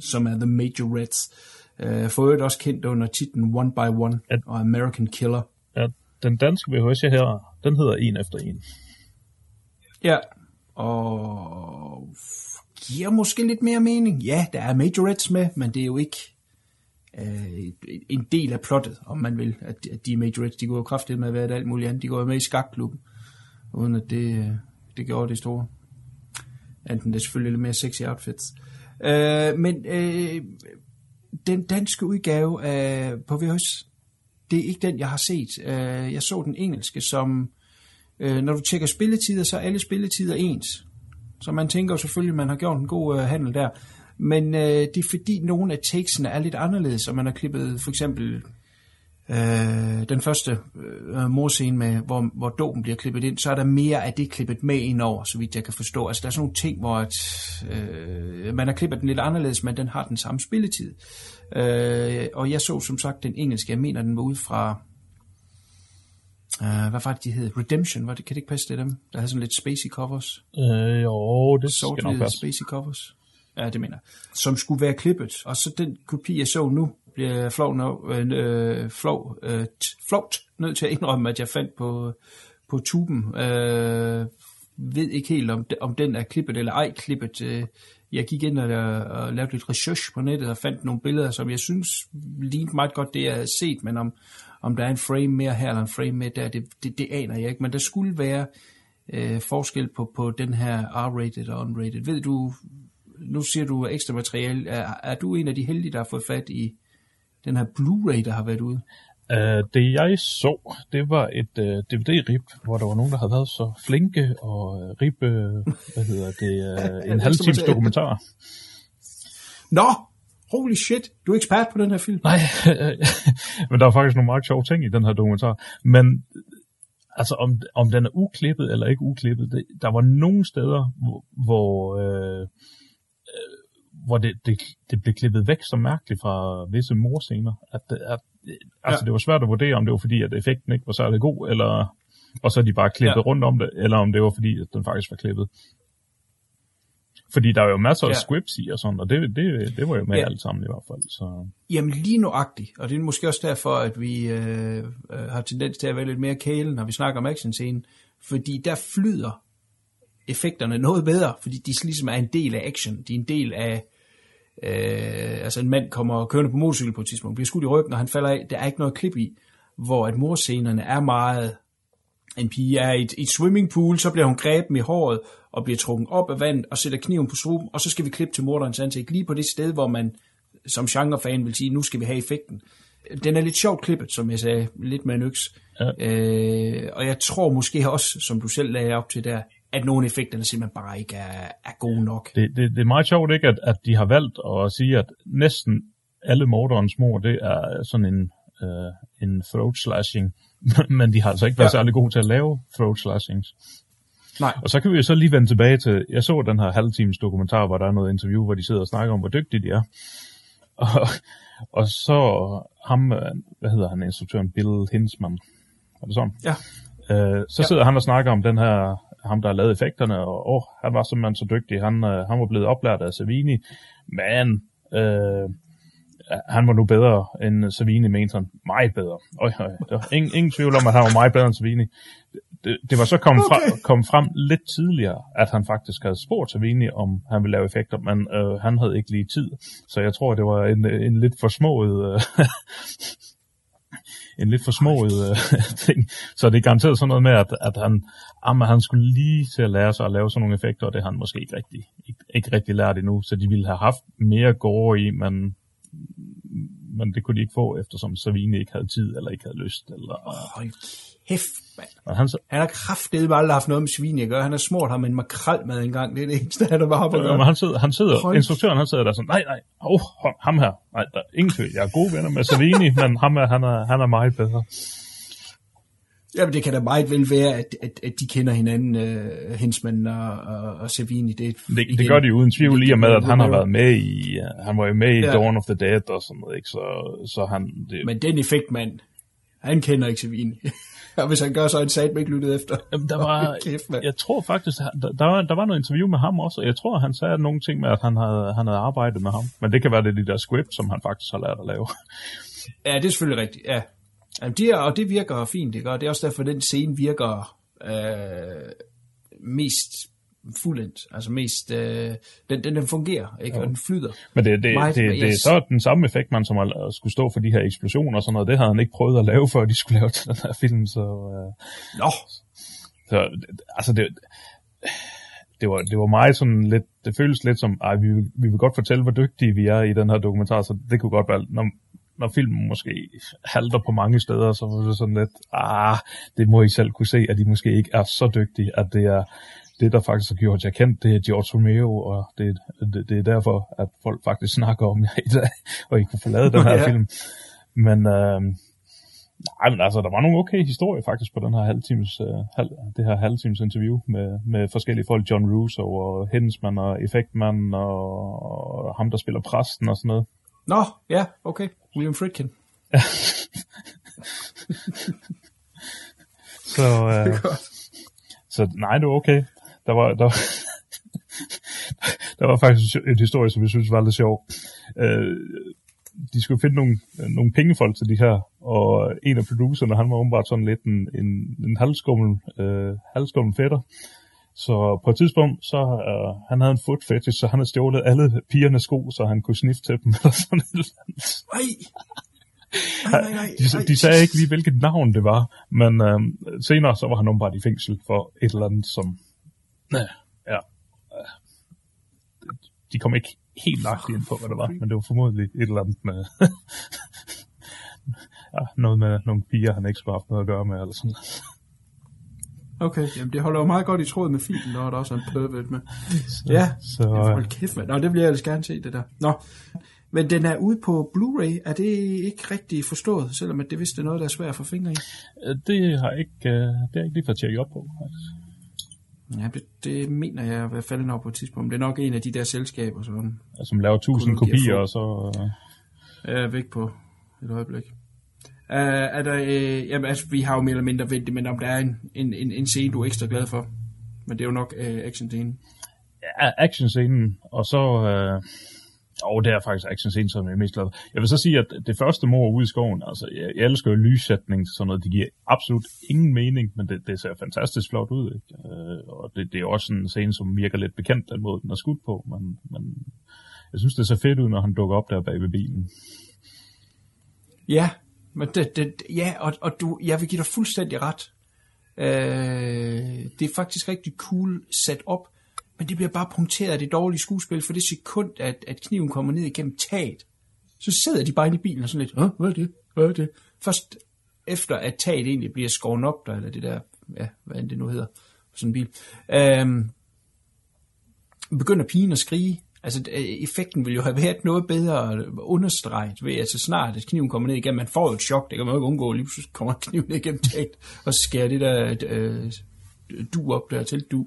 Speaker 2: som er The Majorettes. Øh, for øvrigt også kendt under titlen One by One
Speaker 3: At-
Speaker 2: og American Killer.
Speaker 3: Ja, den danske VHS, her, den hedder En efter en.
Speaker 2: Ja, og giver måske lidt mere mening. Ja, der er Majorettes med, men det er jo ikke øh, en del af plottet, om man vil. At, at de Majorettes, de går jo kraftigt med at være alt muligt andet. De går jo med i skakklubben, uden at det, øh, det gjorde det store. Enten det er selvfølgelig lidt mere sexy outfits. Øh, men øh, den danske udgave af, på VHS, det er ikke den, jeg har set. Øh, jeg så den engelske, som Øh, når du tjekker spilletider, så er alle spilletider ens. Så man tænker jo selvfølgelig, at man har gjort en god øh, handel der. Men øh, det er fordi nogle af takesene er lidt anderledes, og man har klippet for eksempel øh, den første øh, morscene, med, hvor, hvor dopen bliver klippet ind, så er der mere af det klippet med ind over, så vidt jeg kan forstå. Altså der er sådan nogle ting, hvor at, øh, man har klippet den lidt anderledes, men den har den samme spilletid. Øh, og jeg så som sagt den engelske, jeg mener den var ud fra Uh, hvad var det, de hed? Redemption, var det, kan det ikke passe det dem? Der havde sådan lidt spacey covers.
Speaker 3: Øh, jo, det skal nok passe.
Speaker 2: spacey covers. Ja, det mener. Som skulle være klippet. Og så den kopi, jeg så nu, bliver flov, no, øh, øh, flov, øh, flovt nødt til at indrømme, at jeg fandt på, på tuben. Øh, ved ikke helt, om, om den er klippet eller ej klippet. Øh, jeg gik ind og, og lavede lidt research på nettet og fandt nogle billeder, som jeg synes lignede meget godt det, jeg havde set, men om, om der er en frame mere her eller en frame mere der, det, det, det aner jeg ikke. Men der skulle være øh, forskel på, på den her R-rated og unrated. Ved du, nu siger du ekstra materiale, er, er du en af de heldige, der har fået fat i den her Blu-ray, der har været ude?
Speaker 3: Uh, det jeg så, det var et uh, DVD-rip, hvor der var nogen, der havde været så flinke og uh, rippe, hvad hedder det, uh, en halvtimes dokumentar.
Speaker 2: Nå, holy shit, du er ekspert på den her film.
Speaker 3: Nej, men der er faktisk nogle meget sjove ting i den her dokumentar. Men altså, om, om den er uklippet eller ikke uklippet, det, der var nogle steder, hvor, hvor, øh, øh, hvor det, det, det blev klippet væk så mærkeligt fra visse morscener, at, det- at altså,
Speaker 2: Ja.
Speaker 3: det var svært at vurdere, om det var fordi, at effekten ikke var særlig god, eller, og så er de bare klippet
Speaker 2: ja.
Speaker 3: rundt om det, eller om det var fordi, at den faktisk var klippet. Fordi der er jo masser af
Speaker 2: Ja.
Speaker 3: scripts i og sådan, og det, det, det var jo med
Speaker 2: Ja.
Speaker 3: alt sammen i hvert fald. Så.
Speaker 2: Jamen lige nuagtigt, og det er måske også derfor, at vi øh, øh, har tendens til at være lidt mere kæle, når vi snakker om actionscenen, fordi der flyder effekterne noget bedre, fordi de ligesom er en del af action, de er en del af, øh, altså en mand kommer kørende på motorcykel på et tidspunkt, bliver skudt i ryggen, og han falder af, der er ikke noget klip i, hvor at morscenerne er meget, en pige er i et, et swimmingpool, så bliver hun grebet i håret og bliver trukket op af vandet og sætter kniven på struben, og så skal vi klippe til morderens ansigt, lige på det sted, hvor man som genrefan vil sige, nu skal vi have effekten. Den er lidt sjovt klippet, som jeg sagde, lidt med en øks.
Speaker 3: Ja.
Speaker 2: Øh, og jeg tror måske også, som du selv lagde op til der, at nogle effekterne simpelthen bare ikke er, er gode nok.
Speaker 3: det, det, det er meget sjovt, ikke, at, at de har valgt at sige, at næsten alle morderens mor, det er sådan en, øh, en throat slashing, men de har altså ikke været
Speaker 2: ja.
Speaker 3: særlig gode til at lave throat slashings.
Speaker 2: Nej,
Speaker 3: Og så kan vi jo så lige vende tilbage til, jeg så den her halvtimes dokumentar, hvor der er noget interview, hvor de sidder og snakker om, hvor dygtige de er. Og, og så ham, øh, hvad hedder han, instruktøren, Bill Hinsman, er det sådan?
Speaker 2: ja.
Speaker 3: Øh, så sidder han og snakker om den her, ham der har lavet effekterne, og åh, han var simpelthen så dygtig, han, øh, han var blevet oplært af Savini, men øh, han var nu bedre end Savini, mente han. Meget bedre. Øj, øj, der var ingen, ingen tvivl om, at han var meget bedre end Savini. Det, det var så kommet, okay. frem, kommet frem lidt tidligere, at han faktisk havde spurgt Savini, om han ville lave effekter, men øh, han havde ikke lige tid. Så jeg tror, det var en, en lidt forsmået... Øh, en lidt forsmået øh, ting. Så det er garanteret sådan noget med, at, at han, jamen, han skulle lige til at lære sig at lave sådan nogle effekter, og det har han måske ikke rigtig, ikke, ikke rigtig lært endnu. Så de ville have haft mere gore i, men, men det kunne de ikke få, eftersom Savini ikke havde tid, eller ikke havde lyst. Eller,
Speaker 2: Hold kæft, mand.
Speaker 3: Og han, så-
Speaker 2: Han har kraftedeme aldrig haft noget med svin at gøre. Han har smurt ham en makrel med en gang. Det er det eneste, han har bare på at
Speaker 3: men han sidder, han sidder
Speaker 2: Hold-
Speaker 3: instruktøren han sidder der sådan, nej, nej, oh, ham her, nej, der er ingen tvivl, jeg er gode venner med Savini, men ham er, han er, han er meget bedre.
Speaker 2: Jamen, det kan da meget vel være, at, at, at de kender hinanden, uh, Hensman og, og, og Savini. Det,
Speaker 3: Det, det gør de uden tvivl i og med, at han har
Speaker 2: det-
Speaker 3: været med i, uh, han var jo med i
Speaker 2: Ja.
Speaker 3: Dawn of the Dead og sådan noget, ikke? Så, så han, det,
Speaker 2: Men den effekt, mand, han kender ikke Savini. og hvis han gør, så er han sat ikke lyttet efter.
Speaker 3: Jamen, der var,
Speaker 2: Kæft, mand.
Speaker 3: jeg tror faktisk, der, der, var, der var noget interview med ham også, og jeg tror, han sagde nogle ting med, at han havde, han havde arbejdet med ham. Men det kan være, det de der script, som han faktisk har lært at lave.
Speaker 2: Ja, det er selvfølgelig rigtigt, ja. Jamen, de er, og det virker fint, ikke? Og det er også derfor, den scene virker øh, mest fuldendt. Altså mest, øh, den, den, den fungerer, ikke? Og den flyder.
Speaker 3: Men det, det,
Speaker 2: Meget-
Speaker 3: det, det, det er
Speaker 2: yes.
Speaker 3: så den samme effekt, man som at skulle stå for de her eksplosioner og sådan noget. Det havde han ikke prøvet at lave, før de skulle lave til den her film. Så, øh,
Speaker 2: Nå,
Speaker 3: så altså det, det var, det var meget sådan lidt, det føles lidt som, ej, vi, vi vil godt fortælle, hvor dygtige vi er i den her dokumentar, så det kunne godt være, når, når filmen måske halter på mange steder, så var det sådan lidt, ah, det må I selv kunne se, at de måske ikke er så dygtige, at det er det, der faktisk har gjort jer kendt, det er George Romero, og det, det, det er derfor, at folk faktisk snakker om jer i dag, og I kunne lavet den her
Speaker 2: Ja.
Speaker 3: film. Men, øh, nej, men altså, der var nogle okay historier faktisk på den her halvtimes, øh, halv, det her halvtimes interview med, med forskellige folk, John Russo og Hensman og Effektman og, og ham, der spiller præsten og sådan noget.
Speaker 2: nå, ja, okay. William Friedkin.
Speaker 3: Så, øh, så nej, det var okay. Der var, der, der var faktisk en historie, som jeg synes var lidt sjov. Øh, de skulle finde nogle, nogle pengefolk til de her, og en af producerne, han var åbenbart sådan lidt en, en, en halvskummel, øh, halvskummel fætter. Så på et tidspunkt, så øh, han havde en foot fetish, så han havde stjålet alle pigernes sko, så han kunne snifte til dem. Eller sådan et eller andet.
Speaker 2: Nej, nej, nej, nej.
Speaker 3: De, de sagde ikke lige, hvilket navn det var, men øh, senere så var han åbenbart i fængsel for et eller andet, som... Ja, ja. De kom ikke helt lagt ind på, hvad det var, men det var formodentlig et eller andet med... ja, noget med nogle piger, han ikke skulle have haft noget at gøre med, eller sådan
Speaker 2: Okay, jamen det holder jo meget godt i tråd med filmen, når der også er en pervert med. Ja,
Speaker 3: Så,
Speaker 2: Ja,
Speaker 3: øh,
Speaker 2: hold kæft, mand. Nå, det vil jeg ellers gerne se, det der. Nå, men den er ude på Blu-ray. Er det ikke rigtig forstået, selvom at det vist er noget, der er svært at få fingre i?
Speaker 3: øh, det har ikke, øh, det har jeg ikke lige fået tjekket op på, faktisk.
Speaker 2: Ja, det, det mener jeg at være faldet over på et tidspunkt. Det er nok en af de der selskaber, som
Speaker 3: Altså, som laver tusind kopier, og så... Øh,
Speaker 2: er væk på et øjeblik. Uh, er der, uh, jamen, altså, vi har jo mere eller mindre ventet, men om der er en, en, en, en scene, du er ekstra glad for. Men det er jo nok uh, action-scenen.
Speaker 3: ja, actionscenen, og så... Øh, og det er faktisk actionscenen, som jeg er mest glad for. Jeg vil så sige, at det første mor ude i skoven, altså jeg, jeg elsker jo lyssætning sådan noget, det giver absolut ingen mening, men det, det ser fantastisk flot ud, ikke? Øh, og det, det er også en scene, som virker lidt bekendt, den måde, den er skudt på, men, men jeg synes, det ser fedt ud, når han dukker op der bag ved bilen.
Speaker 2: Ja, men det, det, ja og, og du, jeg vil give dig fuldstændig ret. Øh, det er faktisk rigtig cool sat op, men det bliver bare punkteret af det dårlige skuespil, for det sekund, at, at kniven kommer ned igennem taget, så sidder de bare inde i bilen og sådan lidt, Åh, hvad er det? Hvad er det? Først efter, at taget egentlig bliver skåret op der, eller det der, ja, hvad end det nu hedder, på sådan en bil, øhm, begynder pigen at skrige. Altså, øh, effekten ville jo have været noget bedre understreget ved, at så snart at kniven kommer ned igennem, man får jo et chok, det kan man jo ikke undgå, lige pludselig kommer kniven ned igennem taget, og skærer det der øh, du op der til du,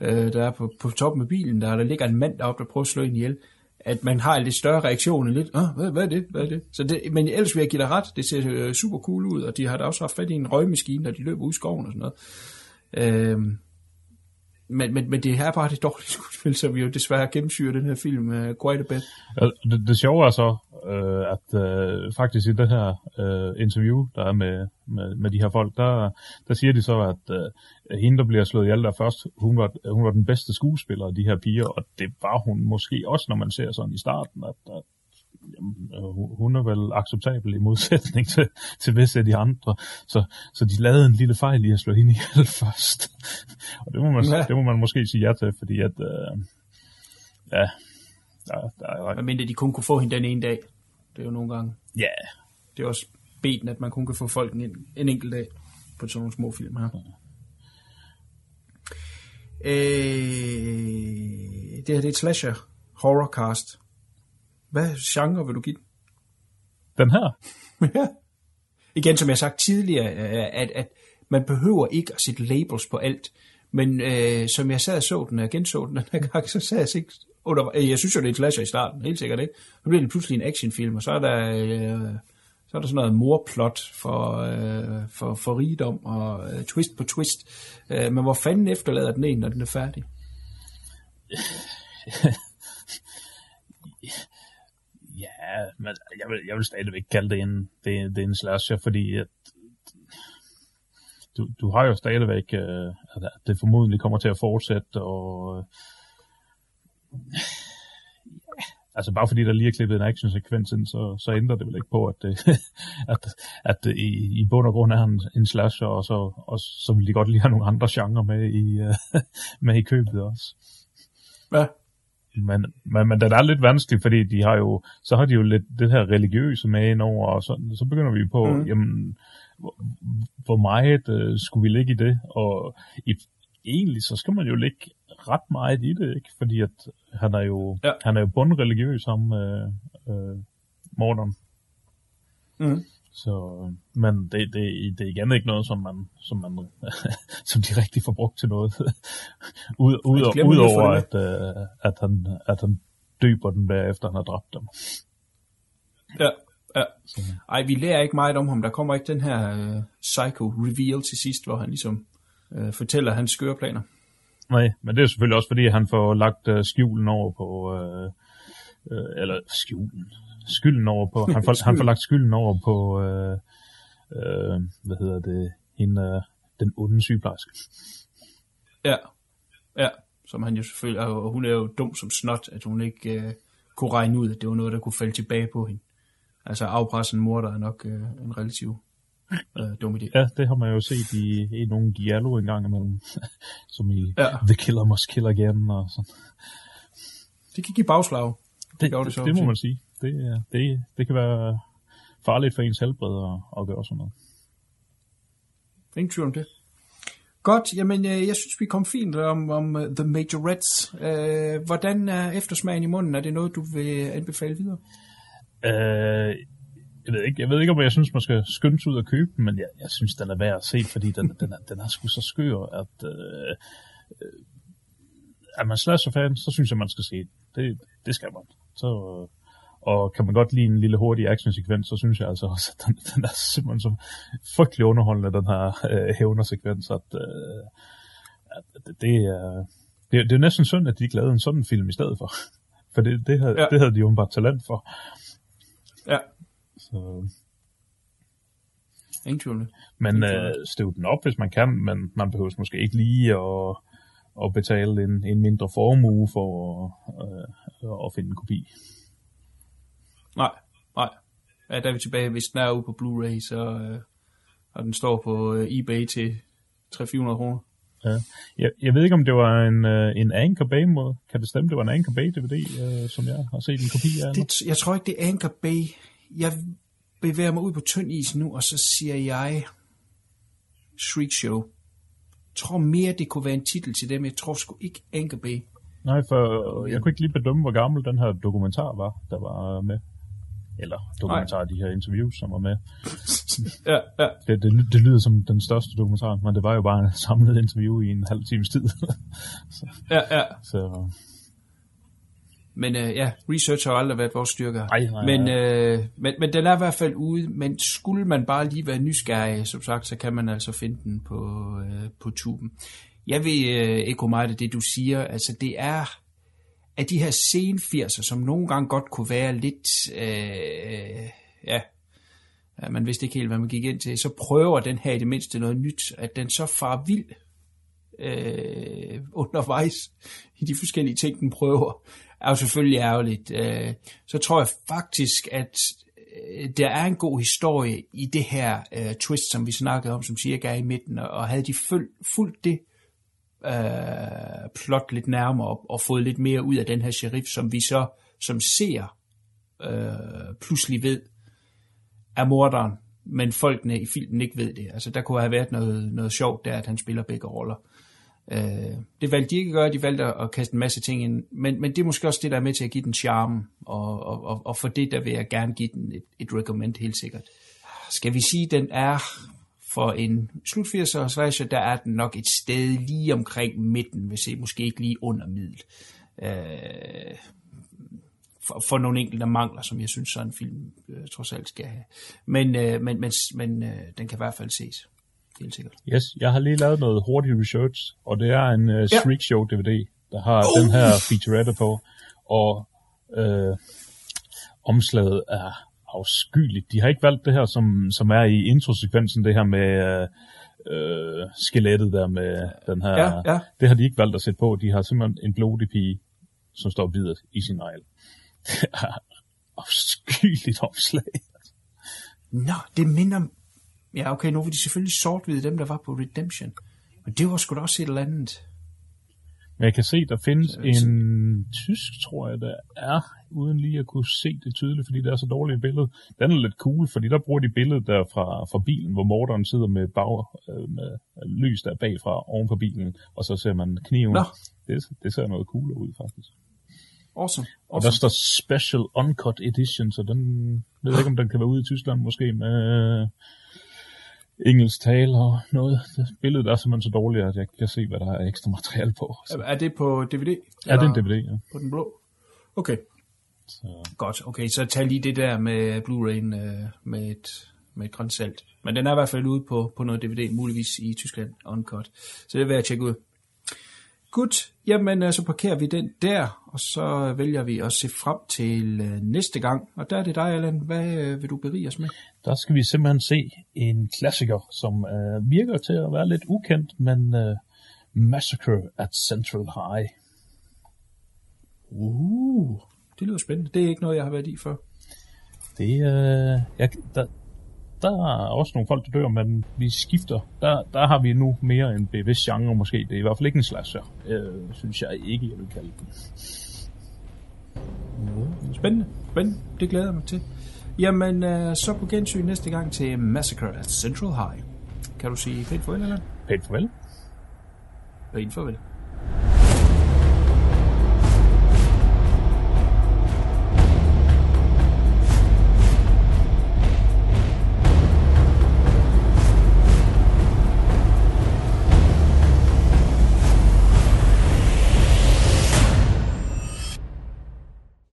Speaker 2: øh, der er på, på toppen af bilen, der, der ligger en mand deroppe, der prøver at slå en ihjel, at man har en lidt større reaktion end lidt, ah, hvad, hvad er det, hvad er det? Så det, men ellers vil jeg give dig ret, det ser øh, super cool ud, og de har da også haft fat i en røgmaskine, når de løber ud i skoven og sådan noget. Øh, men, men, men det er bare det dårlige skuespil, som jo desværre gennemsyrer den her film uh, quite a bit.
Speaker 3: Det, det sjove er så, øh, at øh, faktisk i det her øh, interview, der er med, med, med de her folk, der, der siger de så, at øh, hende, der bliver slået ihjel der først, hun var, hun var den bedste skuespiller af de her piger, og det var hun måske også, når man ser sådan i starten, at, at hun- hun er vel acceptabel i modsætning til, til visse af de andre. Så, så de lavede en lille fejl i at slå hende ihjel først. og det må, man,
Speaker 2: Ja.
Speaker 3: ja. det må man måske sige ja til, fordi at, øh, ja, der, der er,
Speaker 2: Men mindre de kun kunne få hende den ene dag. Det er jo nogle gange.
Speaker 3: ja,
Speaker 2: Det er også beten, at man kun kan få folk en, en enkelt dag. på sådan nogle små film her. Øh, det her det er et slasher horrorcast. Hvad genre vil du give den?
Speaker 3: Den her?
Speaker 2: Ja. Igen, som jeg har sagt tidligere, øh, at, at man behøver ikke at sætte labels på alt. Men øh, som jeg sad og så den, og jeg genså den den her gang, så sad jeg ikke under, øh, jeg synes jo, det er en slasher i starten, helt sikkert ikke. Så bliver det pludselig en actionfilm, og så er der, øh, så er der sådan noget morplot for, øh, for, for rigdom og øh, twist på twist. Øh, men hvor fanden efterlader den en, når den er færdig?
Speaker 3: Ja, men jeg vil, jeg vil stadigvæk kalde det en, det, det er en slasher, fordi at, du, du har jo stadigvæk, øh, altså, at det formodentlig kommer til at fortsætte, og øh, ja, altså bare fordi der lige er klippet en actionsekvens ind, så, så ændrer det vel ikke på, at det, at, at det i, i bund og grund er en, en slasher, og så, og så vil de godt lige have nogle andre genrer med i, øh, med i købet også.
Speaker 2: Ja,
Speaker 3: men, men, men den er lidt vanskelig, fordi de har jo, så har de jo lidt det her religiøse med ind over, og så, så begynder vi på, mm. jamen, hvor, hvor meget øh, skulle vi ligge i det? Og i, egentlig, så skal man jo ligge ret meget i det, ikke? Fordi at han er jo,
Speaker 2: Ja.
Speaker 3: han er jo bundreligiøs, ham, øh, øh, morderen.
Speaker 2: Mhm.
Speaker 3: Så, men det, det, det er igen ikke noget, som man, som man, som de rigtig får brugt til noget. ud, ud,
Speaker 2: lige at
Speaker 3: Udover øh, at, han, at han døber den bagefter, han har dræbt dem.
Speaker 2: ja, ja. Ej, vi lærer ikke meget om ham. Der kommer ikke den her øh, psycho reveal til sidst, hvor han ligesom øh, fortæller hans skøre planer.
Speaker 3: Nej, men det er selvfølgelig også, fordi han får lagt øh, skjulen over på, øh, øh, eller skjulen, skylden over på, han får, han får lagt skylden over på, øh, øh, hvad hedder det, hende, øh, den onde sygeplejerske.
Speaker 2: Ja, ja. Som han jo selvfølgelig, og hun er jo dum som snot, at hun ikke øh, kunne regne ud, at det var noget, der kunne falde tilbage på hende. Altså afpressen morder er nok øh, en relativ øh, dum idé.
Speaker 3: Ja, det har man jo set i, i nogle giallo en gang imellem, som i
Speaker 2: Ja.
Speaker 3: The Killer Must Kill Again og sådan.
Speaker 2: Det kan give bagslag.
Speaker 3: Det,
Speaker 2: gjorde
Speaker 3: det,
Speaker 2: det så,
Speaker 3: det må
Speaker 2: sige.
Speaker 3: man sige. Det, er- det, det kan være farligt for ens helbred at, at gøre sådan noget.
Speaker 2: Ingen tvivl om det. Godt, jamen øh, jeg synes, vi kom fint om, om uh, The Majorettes. Øh, hvordan er eftersmagen i munden? Er det noget, du vil anbefale videre?
Speaker 3: Øh, jeg ved, ikke, jeg ved ikke, om jeg synes, man skal skynde sig ud og købe den, men jeg, jeg synes, den er værd at se, fordi den, den, er, den er sgu så skør, at øh, øh, er man slasher-fan, så synes jeg, man skal se den. Det, det skal man. Så, øh, og kan man godt lide en lille hurtig actionsekvens, så synes jeg altså også, at den, den er simpelthen så frygtelig underholdende, den her øh, hævnersekvens, at, øh, at det, det er... Det, det er næsten synd, at de ikke lavede en sådan film i stedet for. For det, det, havde,
Speaker 2: Ja.
Speaker 3: det havde de jo bare talent for.
Speaker 2: Ja,
Speaker 3: Så,
Speaker 2: ingen tvivl
Speaker 3: men øh, støv den op, hvis man kan, men man behøver måske ikke lige at, at betale en, en mindre formue for øh, at finde en kopi.
Speaker 2: Nej, nej. Ja, der er vi tilbage. Hvis den er ude på Blu-ray, så øh, og den står på øh, eBay til 300-400 kroner.
Speaker 3: Ja. Jeg, jeg ved ikke, om det var en, øh, en Anchor Bay måde. Kan det stemme, det var en Anchor Bay DVD, øh, som jeg har set en kopi af?
Speaker 2: Det, jeg tror ikke, det er Anchor Bay. Jeg bevæger mig ud på tynd is nu, og så siger jeg Shriek Show. Jeg tror mere, det kunne være en titel til dem. Jeg tror sgu ikke Anchor Bay.
Speaker 3: Nej, for jeg kunne ikke lige bedømme, hvor gammel den her dokumentar var, der var med. Eller dokumentar, de her interviews, som var med.
Speaker 2: Ja, ja.
Speaker 3: Det, det, det lyder som den største dokumentar, men det var jo bare en samlet interview i en halv times tid. så,
Speaker 2: ja, ja.
Speaker 3: så
Speaker 2: Men øh, ja, research har aldrig været vores styrke.
Speaker 3: Ej, nej,
Speaker 2: men, øh, men, men den er i hvert fald ude. Men skulle man bare lige være nysgerrig, som sagt, så kan man altså finde den på, øh, på tuben. Jeg vil øh, ikke meget af det, du siger. Altså, det er af de her sen 80'er, som nogle gange godt kunne være lidt... Øh, ja, man vidste ikke helt, hvad man gik ind til. Så prøver den her i det mindste noget nyt. At den så far vild øh, undervejs i de forskellige ting, den prøver, er jo selvfølgelig ærgerligt. Øh, så tror jeg faktisk, at øh, der er en god historie i det her øh, twist, som vi snakkede om, som cirka er i midten, og, og havde de føl- fulgt det øh, plot lidt nærmere og, og fået lidt mere ud af den her sheriff, som vi så som ser øh, pludselig ved, er morderen, men folkene i filmen ikke ved det. Altså, der kunne have været noget, noget sjovt der, at han spiller begge roller. Øh, det valgte de ikke at gøre, de valgte at kaste en masse ting ind, men, men det er måske også det, der er med til at give den charme, og, og, og, og for det, der vil jeg gerne give den et, et recommend helt sikkert. Skal vi sige, den er for en slut 80'er slasher, der er den nok et sted lige omkring midten, hvis I måske ikke lige under middel. Øh, for, for nogle enkelte mangler, som jeg synes, sådan en film øh, trods alt skal have. Men, øh, men, men, men øh, den kan i hvert fald ses. Helt sikkert.
Speaker 3: Yes, jeg har lige lavet noget hurtig research, og det er en
Speaker 2: Ja.
Speaker 3: Shriek Show DVD, der har
Speaker 2: Oh,
Speaker 3: den her featurette på, og øh, omslaget er afskyeligt. De har ikke valgt det her, som, som er i introsekvensen, det her med øh, skelettet der med den her.
Speaker 2: Ja, ja.
Speaker 3: Det har de ikke valgt at sætte på. De har simpelthen en blodig pige, som står bidet i sin negl. Det er afskyeligt omslag.
Speaker 2: Nå, det minder... Ja, okay, nu var de selvfølgelig sort dem, der var på Redemption. Men det var sgu da også et eller andet.
Speaker 3: Men jeg kan se, der findes en tysk, tror jeg, der er, uden lige at kunne se det tydeligt, fordi det er så dårligt et billede. Den er lidt cool, fordi der bruger de billedet der fra, fra bilen, hvor morderen sidder med, bag, øh, med lys der bagfra oven på bilen, og så ser man kniven.
Speaker 2: Nå.
Speaker 3: Det, det ser noget coolere ud, faktisk.
Speaker 2: Awesome.
Speaker 3: Og der
Speaker 2: awesome.
Speaker 3: står Special Uncut Edition, så den jeg ved ikke, om den kan være ude i Tyskland måske med øh, engelsk tale og noget. Det, billedet er simpelthen så dårligt, at jeg kan se, hvad der er ekstra materiale på. Så,
Speaker 2: Er det på DVD?
Speaker 3: ja, det er en DVD, ja.
Speaker 2: På den blå? Okay,
Speaker 3: Så.
Speaker 2: godt. Okay, så tag lige det der med Blu-ray'en øh, med et, med et grønt salt. Men den er i hvert fald ude på, på noget DVD, muligvis i Tyskland, uncut. Så det vil jeg tjekke ud. Godt, jamen øh, så parkerer vi den der, og så vælger vi at se frem til øh, næste gang. Og der er det dig, Allan. Hvad øh, vil du berige os med?
Speaker 3: Der skal vi simpelthen se en klassiker, som øh, virker til at være lidt ukendt, men øh, Massacre at Central High.
Speaker 2: Uh, det lyder spændende. Det er ikke noget, jeg har været i før.
Speaker 3: Det, øh, jeg, der, der er også nogle folk, der dør, men vi skifter. Der, der har vi nu mere en bevidst genre måske. Det er i hvert fald ikke en slasher, øh, synes jeg ikke, jeg vil kalde den.
Speaker 2: Spændende. Spændende. Det glæder jeg mig til. Jamen, øh, så på gensyn næste gang til Massacre at Central High. Kan du sige pænt farvel, eller?
Speaker 3: Pænt farvel.
Speaker 2: Pænt farvel.